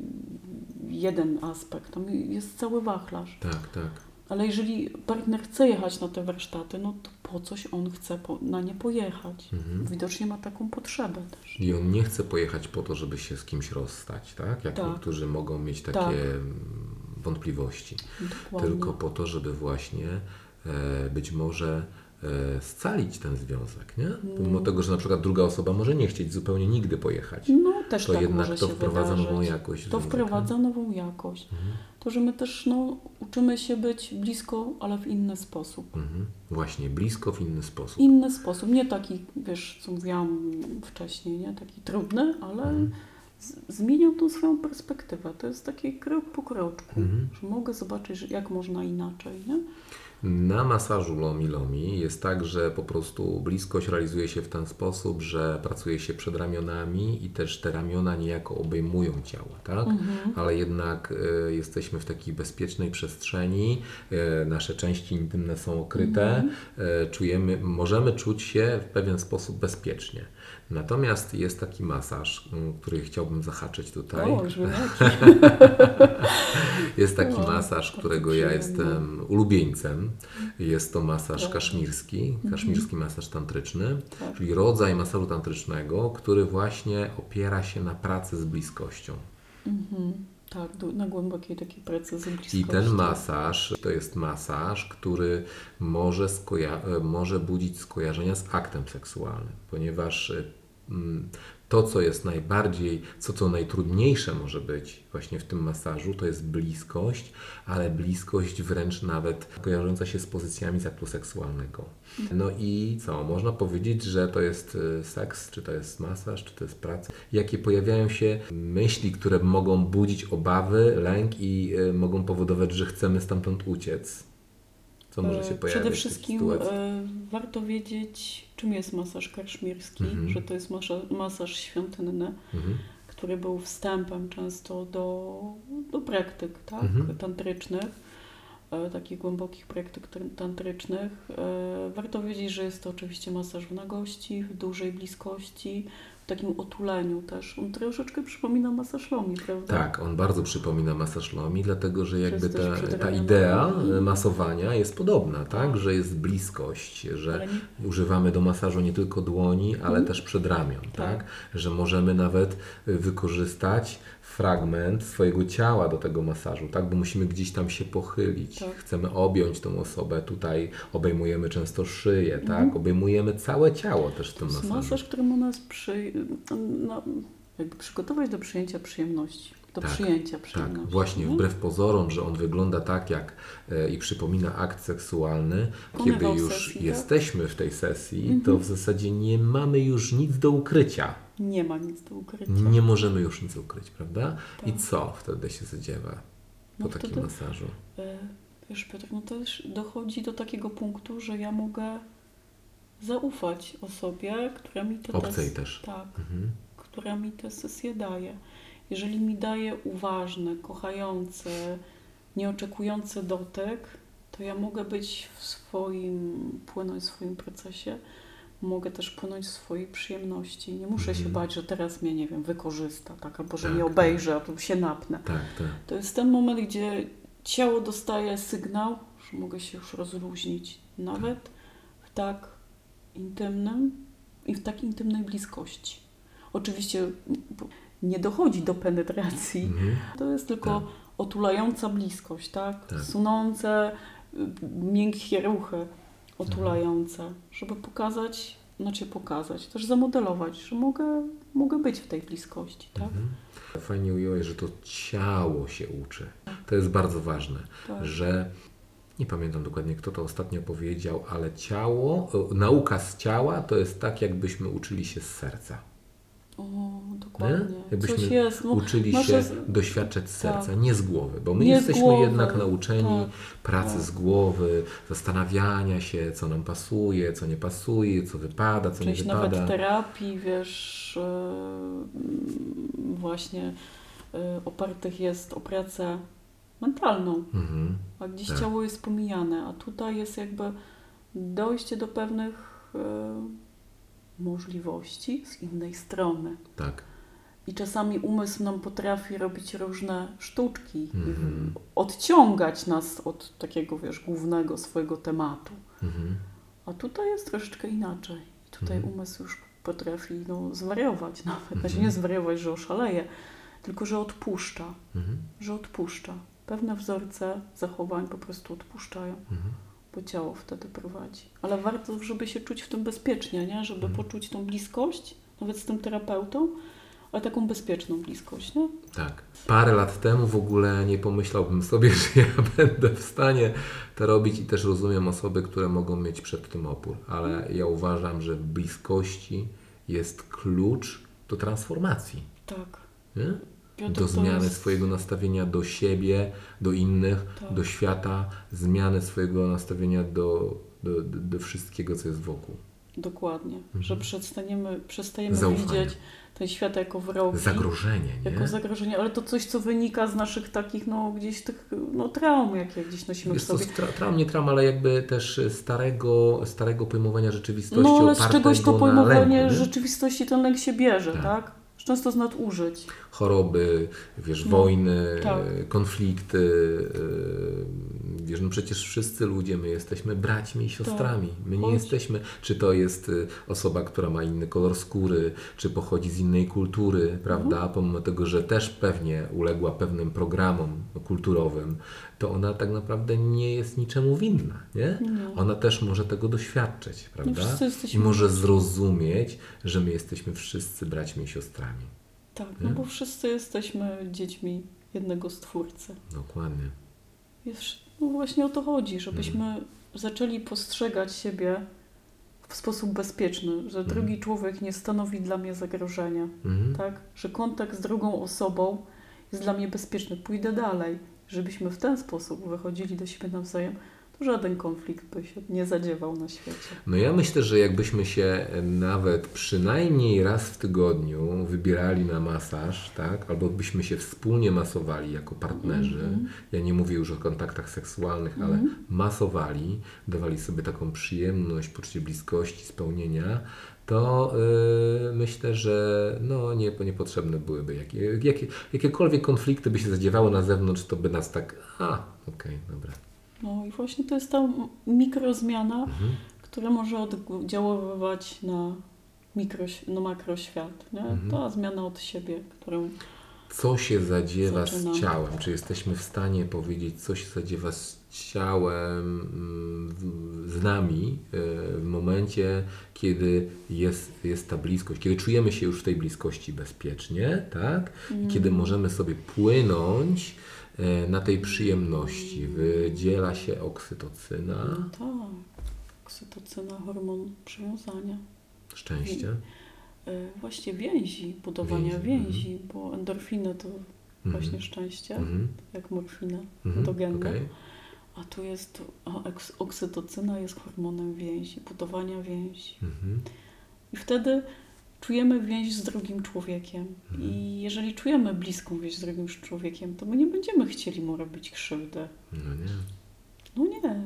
jeden aspekt. Tam jest cały wachlarz. Tak, tak. Ale jeżeli partner chce jechać na te warsztaty, no to po coś on chce po, na nie pojechać. Mhm. Widocznie ma taką potrzebę też. I on nie chce pojechać po to, żeby się z kimś rozstać, tak? Jak Tak. niektórzy mogą mieć takie Tak. wątpliwości. Dokładnie. Tylko po to, żeby właśnie e, być może scalić ten związek, nie? Pomimo Mm. tego, że na przykład druga osoba może nie chcieć zupełnie nigdy pojechać. No też To tak jednak może to się wprowadza wydarzyć. nową jakość To związek, wprowadza nową jakość. Mhm. To, że my też no, uczymy się być blisko, ale w inny sposób. Mhm. Właśnie, blisko w inny sposób. Inny sposób, nie taki, wiesz, co mówiłam wcześniej, nie taki trudny, ale Mhm. zmieniam tą swoją perspektywę. To jest taki krok po kroczku, Mhm. że mogę zobaczyć, jak można inaczej, nie? Na masażu Lomi Lomi jest tak, że po prostu bliskość realizuje się w ten sposób, że pracuje się przed ramionami i też te ramiona niejako obejmują ciało, tak? Ale jednak e, jesteśmy w takiej bezpiecznej przestrzeni, e, nasze części intymne są okryte, e, czujemy, możemy czuć się w pewien sposób bezpiecznie. Natomiast jest taki masaż, m, który chciałbym zahaczyć tutaj. O. *laughs* Jest taki O, masaż, którego ja jestem ulubieńcem. Jest to masaż Prawda. kaszmirski, kaszmirski masaż tantryczny, Tak. czyli rodzaj masażu tantrycznego, który właśnie opiera się na pracy z bliskością. Mhm. Tak, du- na głębokiej takiej bliskości. I ten masaż to jest masaż, który może, e, może budzić skojarzenia z aktem seksualnym, ponieważ e, to, co jest najbardziej, co co najtrudniejsze może być właśnie w tym masażu, to jest bliskość, ale bliskość wręcz nawet kojarząca się z pozycjami z aktu seksualnego. No i co? Można powiedzieć, że to jest e, seks, czy to jest masaż, czy to jest praca. Jakie pojawiają się myśli, które mogą budzić obawy, lęk i e, mogą powodować, że chcemy stamtąd uciec. Co może się E, pojawić Przede wszystkim e, warto wiedzieć, czym jest masaż kaszmirski, Mhm. że to jest masaż, masaż świątynny, Mhm. który był wstępem często do, do praktyk tak? Mhm. tantrycznych, e, takich głębokich praktyk tr- tantrycznych. Warto wiedzieć, że jest to oczywiście masaż w nagości, w dużej bliskości, takim otuleniu też. On troszeczkę przypomina masaż lomi, prawda? Tak, on bardzo przypomina masaż lomi, dlatego że jakby ta, ta idea e, masowania jest podobna, tak? Że jest bliskość, że używamy do masażu nie tylko dłoni, ale też przedramion, tak? Tak. Że możemy nawet y, wykorzystać fragment swojego ciała do tego masażu, tak? Bo musimy gdzieś tam się pochylić. Tak. Chcemy objąć tą osobę, tutaj obejmujemy często szyję, Mhm. tak? Obejmujemy całe ciało też w tym masażu. masaż, który ma nas przy, no, jakby przygotować do przyjęcia przyjemności. Do Tak, przyjęcia przyjemności. Tak, właśnie nie? wbrew pozorom, że on wygląda tak jak e, i przypomina akt seksualny, kiedy już sesji, tak? jesteśmy w tej sesji, Mhm. to w zasadzie nie mamy już nic do ukrycia. Nie ma nic do ukrycia. Nie możemy już nic ukryć, prawda? I Tak. co wtedy się zadziewa po No takim wtedy- masażu? E, Wiesz, Piotr, no też dochodzi do takiego punktu, że ja mogę zaufać osobie, która mi te Obcej też. Tak, Mhm. która mi te sesje daje. Jeżeli mi daje uważny, kochający, nieoczekujący dotyk, to ja mogę być w swoim, płynąć w swoim procesie, mogę też płynąć w swojej przyjemności. Nie muszę się Mhm. bać, że teraz mnie, nie wiem, wykorzysta, tak, albo że Tak, mnie tak. obejrzy, a tu się napnę. Tak, tak. To jest ten moment, gdzie ciało dostaje sygnał, że mogę się już rozluźnić, nawet w tak intymnym i w tak intymnej bliskości. Oczywiście nie dochodzi do penetracji, Mhm. to jest tylko Tak. otulająca bliskość, tak? Tak. Sunące, miękkie ruchy otulające, Mhm. żeby pokazać, znaczy pokazać, też zamodelować, że mogę, mogę być w tej bliskości, tak? Mhm. Fajnie ująłeś, że to ciało się uczy. To jest bardzo ważne, tak. że nie pamiętam dokładnie kto to ostatnio powiedział, ale ciało, e, nauka z ciała to jest tak, jakbyśmy uczyli się z serca. O, Nie? dokładnie. Jakbyśmy jest. No, uczyli się z- doświadczać z serca, tak. nie z głowy, bo my Nie jesteśmy głowy, jednak nauczeni tak, pracy tak. z głowy, zastanawiania się, co nam pasuje, co nie pasuje, co wypada, co część nie nawet wypada. terapii, wiesz, yy, właśnie yy, opartych jest o pracę mentalną, Mhm. a gdzieś Tak. ciało jest pomijane, a tutaj jest jakby dojście do pewnych yy, możliwości z innej strony. Tak. I czasami umysł nam potrafi robić różne sztuczki Mhm. i odciągać nas od takiego, wiesz, głównego swojego tematu. Mhm. A tutaj jest troszeczkę inaczej. Tutaj Mhm. umysł już potrafi no, zwariować *laughs* nawet. Znaczy Mhm. nie zwariować, że oszaleje, tylko że odpuszcza. Mhm. Że odpuszcza. Pewne wzorce zachowań po prostu odpuszczają, Mhm. bo ciało wtedy prowadzi. Ale warto, żeby się czuć w tym bezpiecznie, nie? Żeby Mhm. poczuć tą bliskość, nawet z tym terapeutą, ale taką bezpieczną bliskość, nie? Tak. Parę lat temu w ogóle nie pomyślałbym sobie, *laughs* że ja będę w stanie to robić i też rozumiem osoby, które mogą mieć przed tym opór, ale ja uważam, że w bliskości jest klucz do transformacji, Tak. nie? Do to zmiany jest- swojego nastawienia do siebie, do innych, Tak. do świata, zmiany swojego nastawienia do, do, do, wszystkiego, co jest wokół. Dokładnie. Mhm. Że przestaniemy, przestajemy Zaufanie. widzieć ten świat jako wrogi. Zagrożenie, Jako nie? zagrożenie, ale to coś, co wynika z naszych takich, no gdzieś tych, no traum, jakie gdzieś nosimy Wiesz w sobie. tra, traum, nie traum, ale jakby też starego, starego pojmowania rzeczywistości No ale z czegoś to pojmowanie lęku, rzeczywistości ten lęk się bierze, Tak. tak? Często z nadużyć. choroby, wiesz, No, wojny, tak. konflikty. e, Wiesz, no przecież wszyscy ludzie, my jesteśmy braćmi i siostrami. My nie Chodź. jesteśmy, czy to jest e, osoba, która ma inny kolor skóry, czy pochodzi z innej kultury, prawda? Mhm. Pomimo tego, że też pewnie uległa pewnym programom kulturowym, to ona tak naprawdę nie jest niczemu winna, nie? Ona też może tego doświadczyć, prawda? I może zrozumieć, że my jesteśmy wszyscy braćmi i siostrami. Tak, Nie? no bo wszyscy jesteśmy dziećmi jednego Stwórcy. Dokładnie. Wiesz, no właśnie o to chodzi, żebyśmy Mhm. zaczęli postrzegać siebie w sposób bezpieczny, że Mhm. drugi człowiek nie stanowi dla mnie zagrożenia, Mhm. tak? Że kontakt z drugą osobą jest dla mnie bezpieczny. Pójdę dalej. Żebyśmy w ten sposób wychodzili do siebie nawzajem, to żaden konflikt by się nie zadziewał na świecie. No ja myślę, że jakbyśmy się nawet przynajmniej raz w tygodniu wybierali na masaż, tak? Albo byśmy się wspólnie masowali jako partnerzy. Mhm. Ja nie mówię już o kontaktach seksualnych, ale Mhm. masowali, dawali sobie taką przyjemność, poczucie bliskości, spełnienia, to yy, myślę, że no, nie, niepotrzebne byłyby jakie, jakie, jakiekolwiek konflikty by się zadziewały na zewnątrz, to by nas tak, a, okej, dobra. No i właśnie to jest ta mikrozmiana, Mhm. która może oddziaływać na, mikro, na makroświat. Nie? Mhm. Ta zmiana od siebie, którą Co się zadziewa Zaczynam. z ciałem? Czy jesteśmy w stanie powiedzieć, co się zadziewa z ciałem, mm, z nami e, w momencie, kiedy jest, jest ta bliskość, kiedy czujemy się już w tej bliskości bezpiecznie, tak? I kiedy możemy sobie płynąć e, na tej przyjemności. Wydziela się oksytocyna, No tak, oksytocyna, hormon przywiązania. szczęście. Y, Właśnie więzi, budowania Więzi, więzi, bo endorfiny to właśnie szczęście, Mhm. jak morfina Mhm. endogenna. Okej. A tu jest, a oksytocyna jest hormonem więzi, budowania więzi. Mhm. I wtedy czujemy więź z drugim człowiekiem. Mhm. I jeżeli czujemy bliską więź z drugim człowiekiem, to my nie będziemy chcieli mu robić krzywdy. No nie. No nie.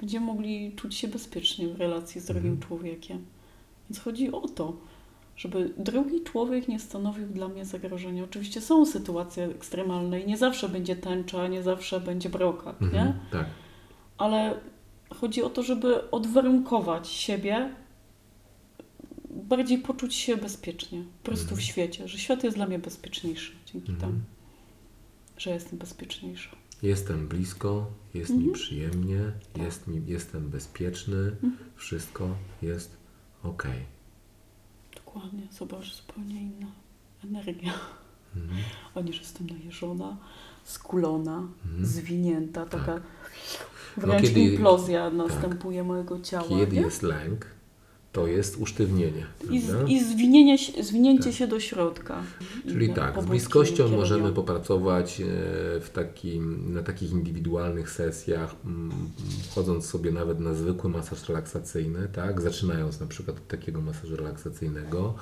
Będziemy mogli czuć się bezpiecznie w relacji z drugim Mhm. człowiekiem. Więc chodzi o to, żeby drugi człowiek nie stanowił dla mnie zagrożenia. Oczywiście są sytuacje ekstremalne i nie zawsze będzie tęcza, nie zawsze będzie brokat, Mhm. nie? Tak. Ale chodzi o to, żeby odwarunkować siebie, bardziej poczuć się bezpiecznie, po prostu Mhm. w świecie, że świat jest dla mnie bezpieczniejszy dzięki Mhm. temu, że jestem bezpieczniejsza. Jestem blisko, jest mi Mhm. przyjemnie, jest mi, jestem bezpieczny, Mhm. wszystko jest ok. Dokładnie, zobacz, zupełnie inna energia. Mhm. A że jestem najeżona, skulona, Mhm. zwinięta, Tak. taka wręcz kiedy- implozja następuje mojego ciała. Kiedy nie? jest lęk, to jest usztywnienie. I, z, i zwinienie, zwinięcie Tak. się do środka. Czyli tak, z bliskością możemy popracować e, w takim, na takich indywidualnych sesjach, wchodząc sobie nawet na zwykły masaż relaksacyjny, tak? zaczynając na przykład od takiego masażu relaksacyjnego,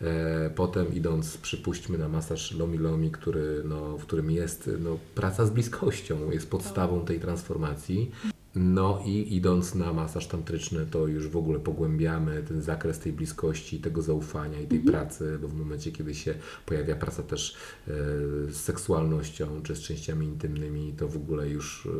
e, potem idąc, przypuśćmy, na masaż Lomi Lomi, który, no, w którym jest no, praca z bliskością, jest podstawą tej transformacji. No i idąc na masaż tantryczny, to już w ogóle pogłębiamy ten zakres tej bliskości, tego zaufania i tej pracy, bo w momencie, kiedy się pojawia praca też e, z seksualnością czy z częściami intymnymi, to w ogóle już e,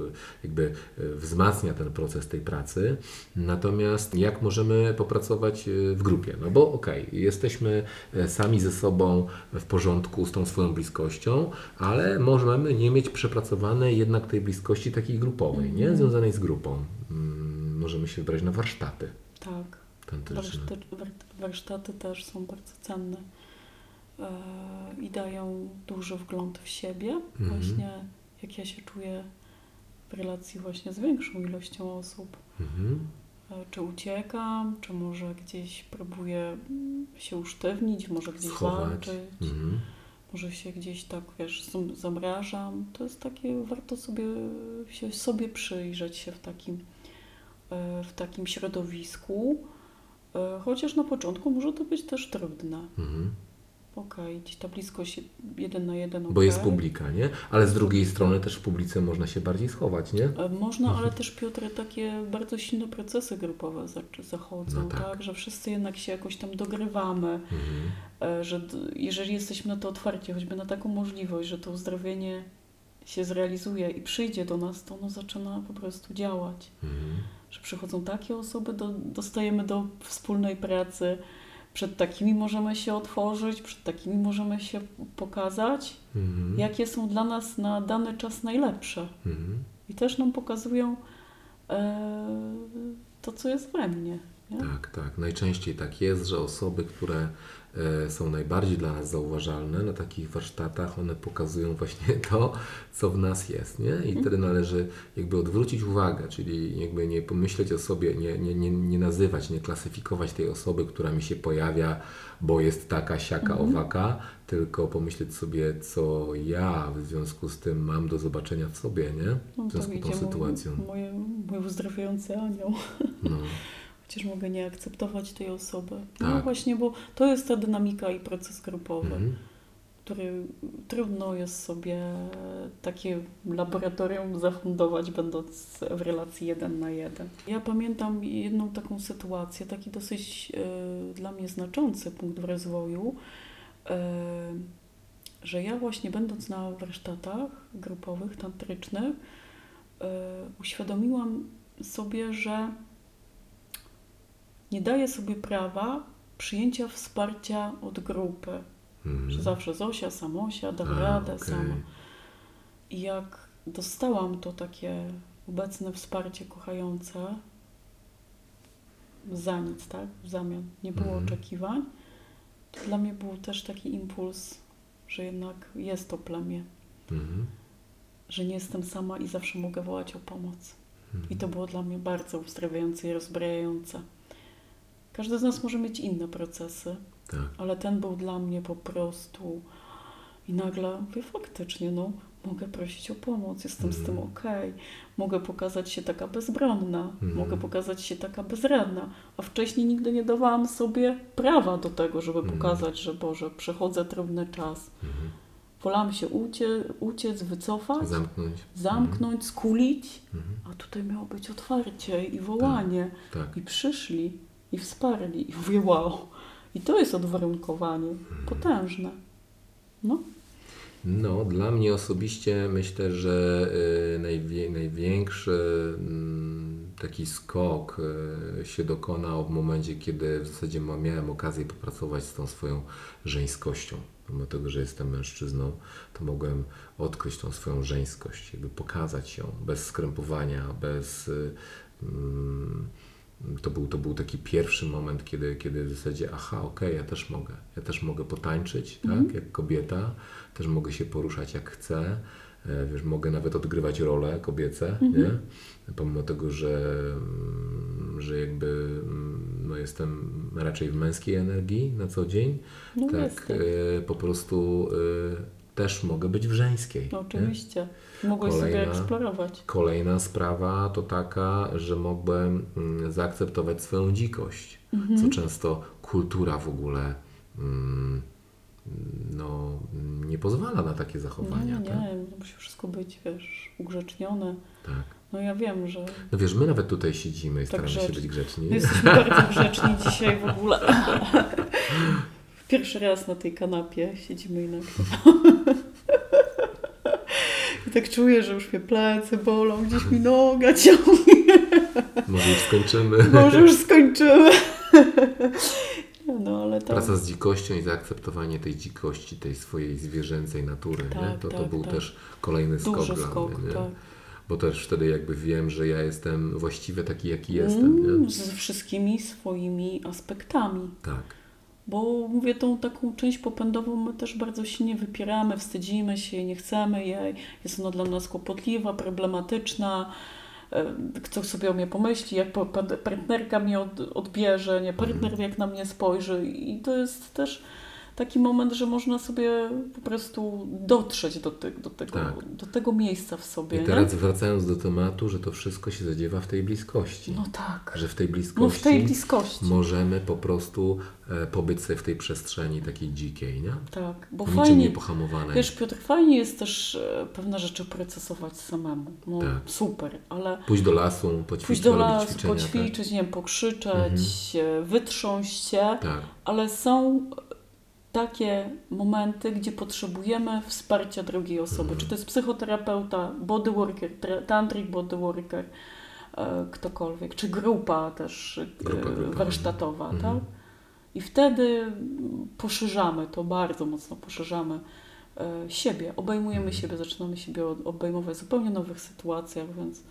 jakby e, wzmacnia ten proces tej pracy. Natomiast jak możemy popracować w grupie? No bo okej, jesteśmy e, sami ze sobą w porządku z tą swoją bliskością, ale możemy nie mieć przepracowanej jednak tej bliskości takiej grupowej, nie? Związanej z grupą. Mm, Możemy się wybrać na warsztaty Tak. warsztaty też są bardzo cenne e, i dają duży wgląd w siebie. Mhm. Właśnie jak ja się czuję w relacji właśnie z większą ilością osób. Mhm. E, Czy uciekam, czy może gdzieś próbuję mm, się usztywnić, może gdzieś Schować. walczyć, Mhm. Może się gdzieś tak, wiesz, zam- zamrażam. To jest takie, warto sobie, się sobie przyjrzeć się w takim, e, w takim środowisku. E, Chociaż na początku może to być też trudne. Mhm. Okej, gdzieś ta bliskość jeden na jeden. Bo jest publika, nie? Ale z drugiej strony też w publice można się bardziej schować, nie? E, Można, ale też Piotr, takie bardzo silne procesy grupowe za- zachodzą, No tak. tak. Że wszyscy jednak się jakoś tam dogrywamy, Mhm. e, że d- jeżeli jesteśmy na to otwarci, choćby na taką możliwość, że to uzdrowienie się zrealizuje i przyjdzie do nas, to ono zaczyna po prostu działać. Mhm. Że przychodzą takie osoby, do, dostajemy do wspólnej pracy, przed takimi możemy się otworzyć, przed takimi możemy się pokazać, Mhm. jakie są dla nas na dany czas najlepsze. Mhm. I też nam pokazują e, to, co jest we mnie. Nie? Tak, tak. Najczęściej tak jest, że osoby, które są najbardziej dla nas zauważalne na takich warsztatach, one pokazują właśnie *laughs* to, co w nas jest, nie? I wtedy należy jakby odwrócić uwagę, czyli jakby nie pomyśleć o sobie, nie, nie, nie, nie nazywać, nie klasyfikować tej osoby, która mi się pojawia, bo jest taka, siaka, owaka, tylko pomyśleć sobie, co ja w związku z tym mam do zobaczenia w sobie, nie? No, W związku z tą sytuacją. Mój, mój, mój uzdrawiający anioł. No. *laughs* Chociaż mogę nie akceptować tej osoby. Tak. No właśnie, bo to jest ta dynamika i proces grupowy, Mhm. który trudno jest sobie takie laboratorium zafundować, będąc w relacji jeden na jeden. Ja pamiętam jedną taką sytuację, taki dosyć e, dla mnie znaczący punkt w rozwoju, e, że ja właśnie będąc na warsztatach grupowych, tantrycznych, e, uświadomiłam sobie, że nie daję sobie prawa przyjęcia wsparcia od grupy. Mhm. Że zawsze Zosia, Samosia, dam A, radę okej. sama. I jak dostałam to takie obecne wsparcie kochające za nic, tak? W zamian. Nie było Mhm. oczekiwań. To dla mnie był też taki impuls, że jednak jest to plemię. Mhm. Że nie jestem sama i zawsze mogę wołać o pomoc. I to było dla mnie bardzo uzdrawiające i rozbrajające. Każdy z nas może mieć inne procesy, Tak. ale ten był dla mnie po prostu. I nagle mówię, faktycznie, no, mogę prosić o pomoc, jestem z tym Mhm. okej. Mogę pokazać się taka bezbronna, Mhm. mogę pokazać się taka bezradna. A wcześniej nigdy nie dawałam sobie prawa do tego, żeby Mhm. pokazać, że Boże, przechodzę trudny czas. Mhm. Wolałam się ucie, uciec, wycofać, Zamknąć. zamknąć, skulić, Mhm. a tutaj miało być otwarcie i wołanie. Tak. I przyszli, i wsparli, i mówię, wow. I to jest odwarunkowanie potężne. No, No, dla mnie osobiście myślę, że y, najwie, największy mm, taki skok y, się dokonał w momencie, kiedy w zasadzie miałem okazję popracować z tą swoją żeńskością. Pomimo tego, że jestem mężczyzną, to mogłem odkryć tą swoją żeńskość, jakby pokazać ją bez skrępowania, bez. y, mm, to był, to był taki pierwszy moment, kiedy, kiedy w zasadzie, aha, okej, ja też mogę. Ja też mogę potańczyć, Mhm. tak, jak kobieta, też mogę się poruszać jak chcę, e, wiesz, mogę nawet odgrywać role kobiece, Mhm. nie? Pomimo tego, że, mm, że jakby mm, no jestem raczej w męskiej energii na co dzień, No tak jesteś. e, po prostu e, też mogę być w żeńskiej. No nie? oczywiście. Mogłeś sobie Kolejna- eksplorować. Kolejna sprawa to taka, że mogłem mm, zaakceptować swoją dzikość, Mhm. co często kultura w ogóle mm, no, nie pozwala na takie zachowania. Nie, tak? nie, musi wszystko być, wiesz, ugrzecznione. Tak. No ja wiem, że No wiesz, my nawet tutaj siedzimy i Tak staramy się grzecz- być grzeczni. my jesteśmy *laughs* bardzo grzeczni dzisiaj w ogóle. *laughs* Pierwszy raz na tej kanapie siedzimy i nagrywamy. I tak czuję, że już mnie plecy bolą, gdzieś mi noga ciągnie. Może już skończymy. Może już skończymy. No ale tak. Praca z dzikością i zaakceptowanie tej dzikości, tej swojej zwierzęcej natury, nie? Tak, To, to tak, był tak. też kolejny skok Duży dla skok, mnie, nie? tak. Bo też wtedy jakby wiem, że ja jestem właściwie taki, jaki jestem, nie? Mm, ze wszystkimi swoimi aspektami. Tak. Bo mówię, tą taką część popędową my też bardzo się nie wypieramy, wstydzimy się, nie chcemy jej. Jest ona dla nas kłopotliwa, problematyczna. E, Kto sobie o mnie pomyśli, jak partnerka mnie od, odbierze, nie partner jak na mnie spojrzy. I to jest też taki moment, że można sobie po prostu dotrzeć do, te, do, tego, Tak. do tego miejsca w sobie. I nie? teraz wracając do tematu, że to wszystko się zadziewa w tej bliskości. No tak. Że w tej No bliskości w tej bliskości. możemy po prostu e, pobyć sobie w tej przestrzeni takiej dzikiej, nie? Tak, bo Niczym fajnie. niepohamowanej. Wiesz, Piotr, fajnie jest też e, pewne rzeczy procesować samemu. No Tak. super, ale Pójść do lasu, poćwiczyć, pójść do lasu, ćwiczenia, poćwiczyć, nie wiem, pokrzyczeć, e, wytrząść się, Tak? tak. ale są takie momenty, gdzie potrzebujemy wsparcia drugiej osoby. Czy to jest psychoterapeuta, bodyworker, tantric bodyworker, e, ktokolwiek, czy grupa też e, Grupa, grupa, warsztatowa, mhm. tak? I wtedy poszerzamy to, bardzo mocno poszerzamy e, siebie, obejmujemy Mhm. siebie, zaczynamy siebie obejmować w zupełnie nowych sytuacjach, więc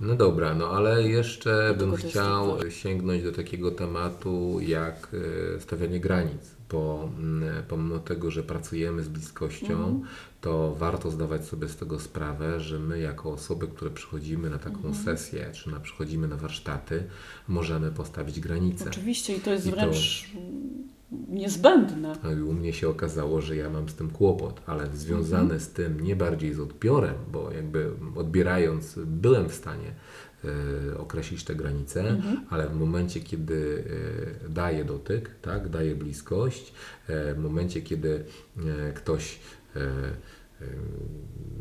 No dobra, no ale jeszcze bym chciał sięgnąć do takiego tematu jak stawianie granic, bo mm, pomimo tego, że pracujemy z bliskością, Mhm. to warto zdawać sobie z tego sprawę, że my jako osoby, które przychodzimy na taką Mhm. sesję, czy na przychodzimy na warsztaty, możemy postawić granice. oczywiście i to jest I to- wręcz mm, niezbędne. U mnie się okazało, że ja mam z tym kłopot, ale związany Mhm. z tym nie bardziej z odbiorem, bo jakby odbierając byłem w stanie określić te granice, Mhm. ale w momencie, kiedy e, daję dotyk, tak, daję bliskość, e, w momencie, kiedy ktoś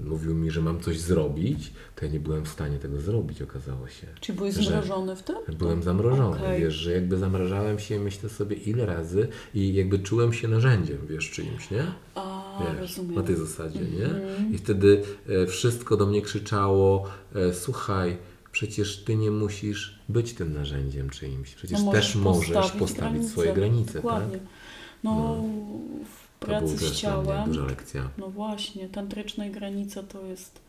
mówił mi, że mam coś zrobić, to ja nie byłem w stanie tego zrobić, okazało się. Czy byłeś zamrożony w tym? Byłem zamrożony, Okej. wiesz, że jakby zamrażałem się, myślę sobie ile razy i jakby czułem się narzędziem, wiesz, czyimś, nie? A, Wiesz, rozumiem. na tej zasadzie, nie? Mhm. I wtedy e, wszystko do mnie krzyczało, e, słuchaj, przecież ty nie musisz być tym narzędziem czyimś, przecież No też możesz postawić postawić granice. swoje granice, Dokładnie. tak? No, w To była pracy z dla mnie ciałem, duża lekcja. no właśnie, tantrycznej granice to jest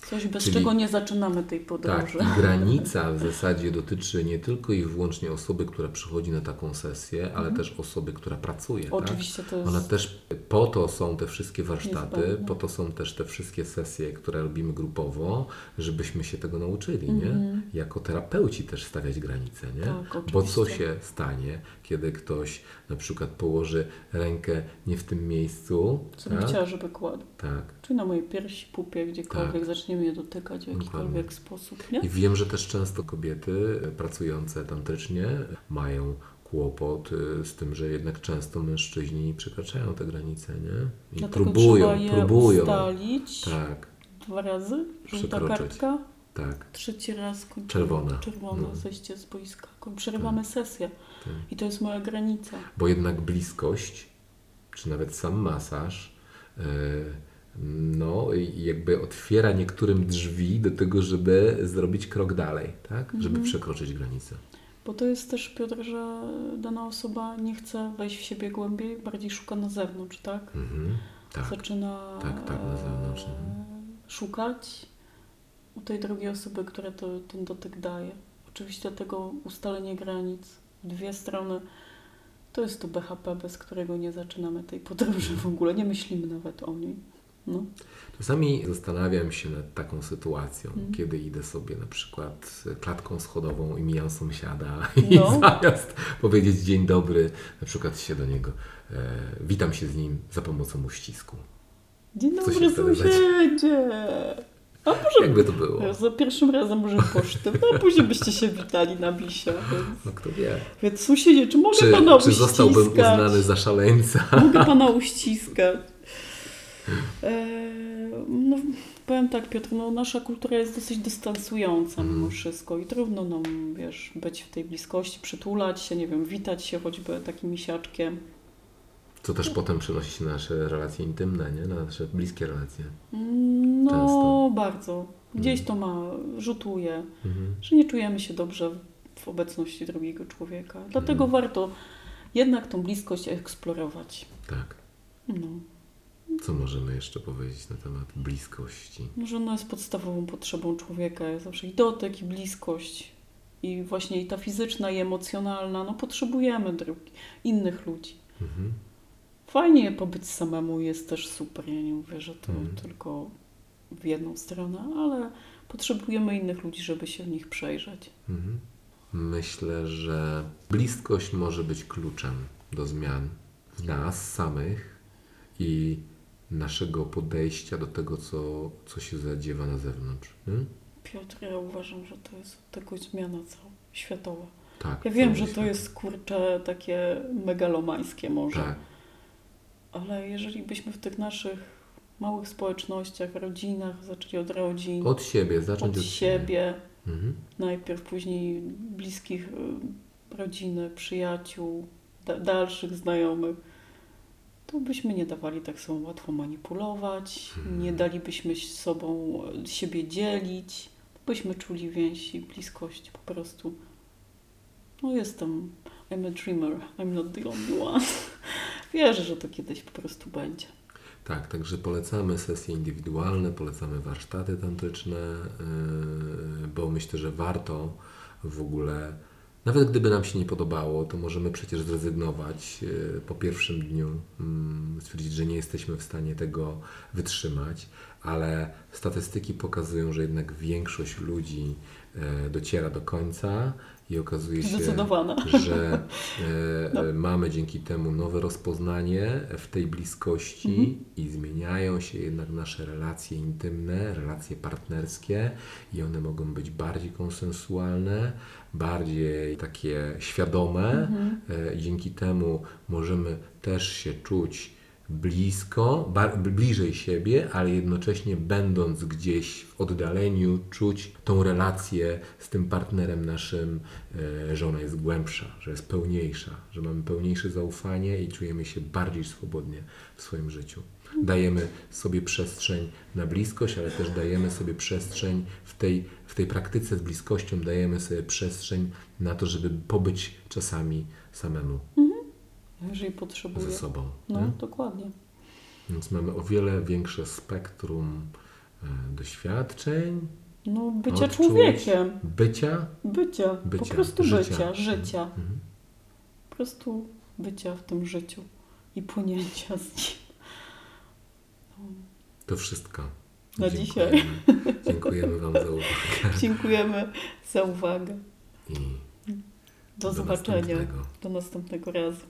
coś, bez Czyli- czego nie zaczynamy tej Tak, podróży. i granica w *laughs* zasadzie dotyczy nie tylko i wyłącznie osoby, która przychodzi na taką sesję, ale też osoby, która pracuje. tak? Oczywiście to jest... Ona też, po to są te wszystkie warsztaty, po to są też te wszystkie sesje, które robimy grupowo, żebyśmy się tego nauczyli, nie? Mhm. Jako terapeuci też stawiać granice, nie? Tak, Bo co się stanie, kiedy ktoś na przykład położy rękę nie w tym miejscu, Co bym tak? chciała, żeby kładł. tak. Czy na mojej piersi, pupie, gdziekolwiek, zaczniemy je dotykać w jakikolwiek Dokładnie. sposób, nie? I wiem, że też często kobiety e, pracujące tantrycznie mają kłopot e, z tym, że jednak często mężczyźni przekraczają te granice, nie? I Dlatego próbują, trzeba je próbują. ustalić Tak, dwa razy, żółta kartka, tak. trzeci raz kończymy. Czerwona. Czerwona, No. zejście z boiska. Przerywamy sesję. Tak. I to jest moja granica. Bo jednak bliskość, czy nawet sam masaż, e, no jakby otwiera niektórym drzwi do tego, żeby zrobić krok dalej, tak? Żeby Mhm. przekroczyć granicę. Bo to jest też, Piotr, że dana osoba nie chce wejść w siebie głębiej, bardziej szuka na zewnątrz, tak? Mhm. Tak. Zaczyna Tak, tak, na zewnątrz, e, mhm. szukać u tej drugiej osoby, która to, ten dotyk daje. Oczywiście dlatego ustalenie granic dwie strony to jest to BHP, bez którego nie zaczynamy tej podróży w ogóle, nie myślimy nawet o niej. No. Czasami zastanawiam się nad taką sytuacją, Mhm. kiedy idę sobie na przykład klatką schodową i mijam sąsiada i No. *laughs* zamiast powiedzieć dzień dobry, na przykład się do niego, e, witam się z nim za pomocą uścisku. Dzień dobry sąsiedzie. A może Jakby to było? za pierwszym razem może pocztę, no a później byście się witali na bisia. Więc, No kto wie. więc sąsiedzie, czy mogę Czy, pana czy uściskać? zostałbym uznany za szaleńca? Mogę pana *laughs* uściskać. E, no, powiem tak, Piotr, no, nasza kultura jest dosyć dystansująca mimo Mhm. wszystko i trudno nam, wiesz, być w tej bliskości, przytulać się, nie wiem, witać się choćby takim misiaczkiem. Co też potem przenosi się na nasze relacje intymne, nie? na nasze bliskie relacje. Mm, No, Często. bardzo. Gdzieś to ma, rzutuje, Mhm. że nie czujemy się dobrze w obecności drugiego człowieka. Dlatego Mhm. warto jednak tą bliskość eksplorować. Tak. No. Co możemy jeszcze powiedzieć na temat bliskości? Że ona jest podstawową potrzebą człowieka. Jest zawsze i dotyk, i bliskość. I właśnie i ta fizyczna, i emocjonalna. No potrzebujemy drugi, innych ludzi. Mhm. Fajnie pobyć samemu jest też super. Ja nie mówię, że to Mhm. tylko w jedną stronę, ale potrzebujemy innych ludzi, żeby się w nich przejrzeć. Mhm. Myślę, że bliskość może być kluczem do zmian w nas samych i naszego podejścia do tego, co, co się zadziewa na zewnątrz. Nie? Piotr, ja uważam, że to jest tego zmiana światowa. Tak. Ja wiem, że to świat. jest kurcze takie megalomańskie może. Tak. Ale jeżeli byśmy w tych naszych małych społecznościach, rodzinach, zaczęli od rodzin, Od siebie, zacząć od od, siebie. siebie, Mhm. najpierw później bliskich y, rodziny, przyjaciół, da, dalszych znajomych, to byśmy nie dawali tak sobą łatwo manipulować, Hmm. nie dalibyśmy sobą e, siebie dzielić, byśmy czuli więź i bliskość po prostu. No jestem, I'm a dreamer, I'm not the only one. *laughs* Wierzę, że to kiedyś po prostu będzie. Tak, także polecamy sesje indywidualne, polecamy warsztaty tantryczne, yy, bo myślę, że warto w ogóle, nawet gdyby nam się nie podobało, to możemy przecież zrezygnować yy, po pierwszym dniu, mm, stwierdzić, że nie jesteśmy w stanie tego wytrzymać, ale statystyki pokazują, że jednak większość ludzi yy, dociera do końca i okazuje się, że e, *laughs* No. mamy dzięki temu nowe rozpoznanie w tej bliskości Mhm. i zmieniają się jednak nasze relacje intymne, relacje partnerskie i one mogą być bardziej konsensualne, bardziej takie świadome Mhm. e, dzięki temu możemy też się czuć blisko, bliżej siebie, ale jednocześnie będąc gdzieś w oddaleniu, czuć tą relację z tym partnerem naszym, e, że ona jest głębsza, że jest pełniejsza, że mamy pełniejsze zaufanie i czujemy się bardziej swobodnie w swoim życiu. Dajemy sobie przestrzeń na bliskość, ale też dajemy sobie przestrzeń w tej, w tej praktyce z bliskością, dajemy sobie przestrzeń na to, żeby pobyć czasami samemu Jeżeli potrzebuję. ze sobą. No, nie? dokładnie. Więc mamy o wiele większe spektrum e, doświadczeń, No, bycia Odczuć. człowiekiem. bycia. Bycia. Bycia, Po prostu życia. bycia, życia. Mhm. Po prostu bycia w tym życiu i płynięcia z nim. To wszystko. Na Dziękujemy. *laughs* Dziękujemy Wam za uwagę Dziękujemy za uwagę. i Do, do zobaczenia. następnego. Do następnego razu.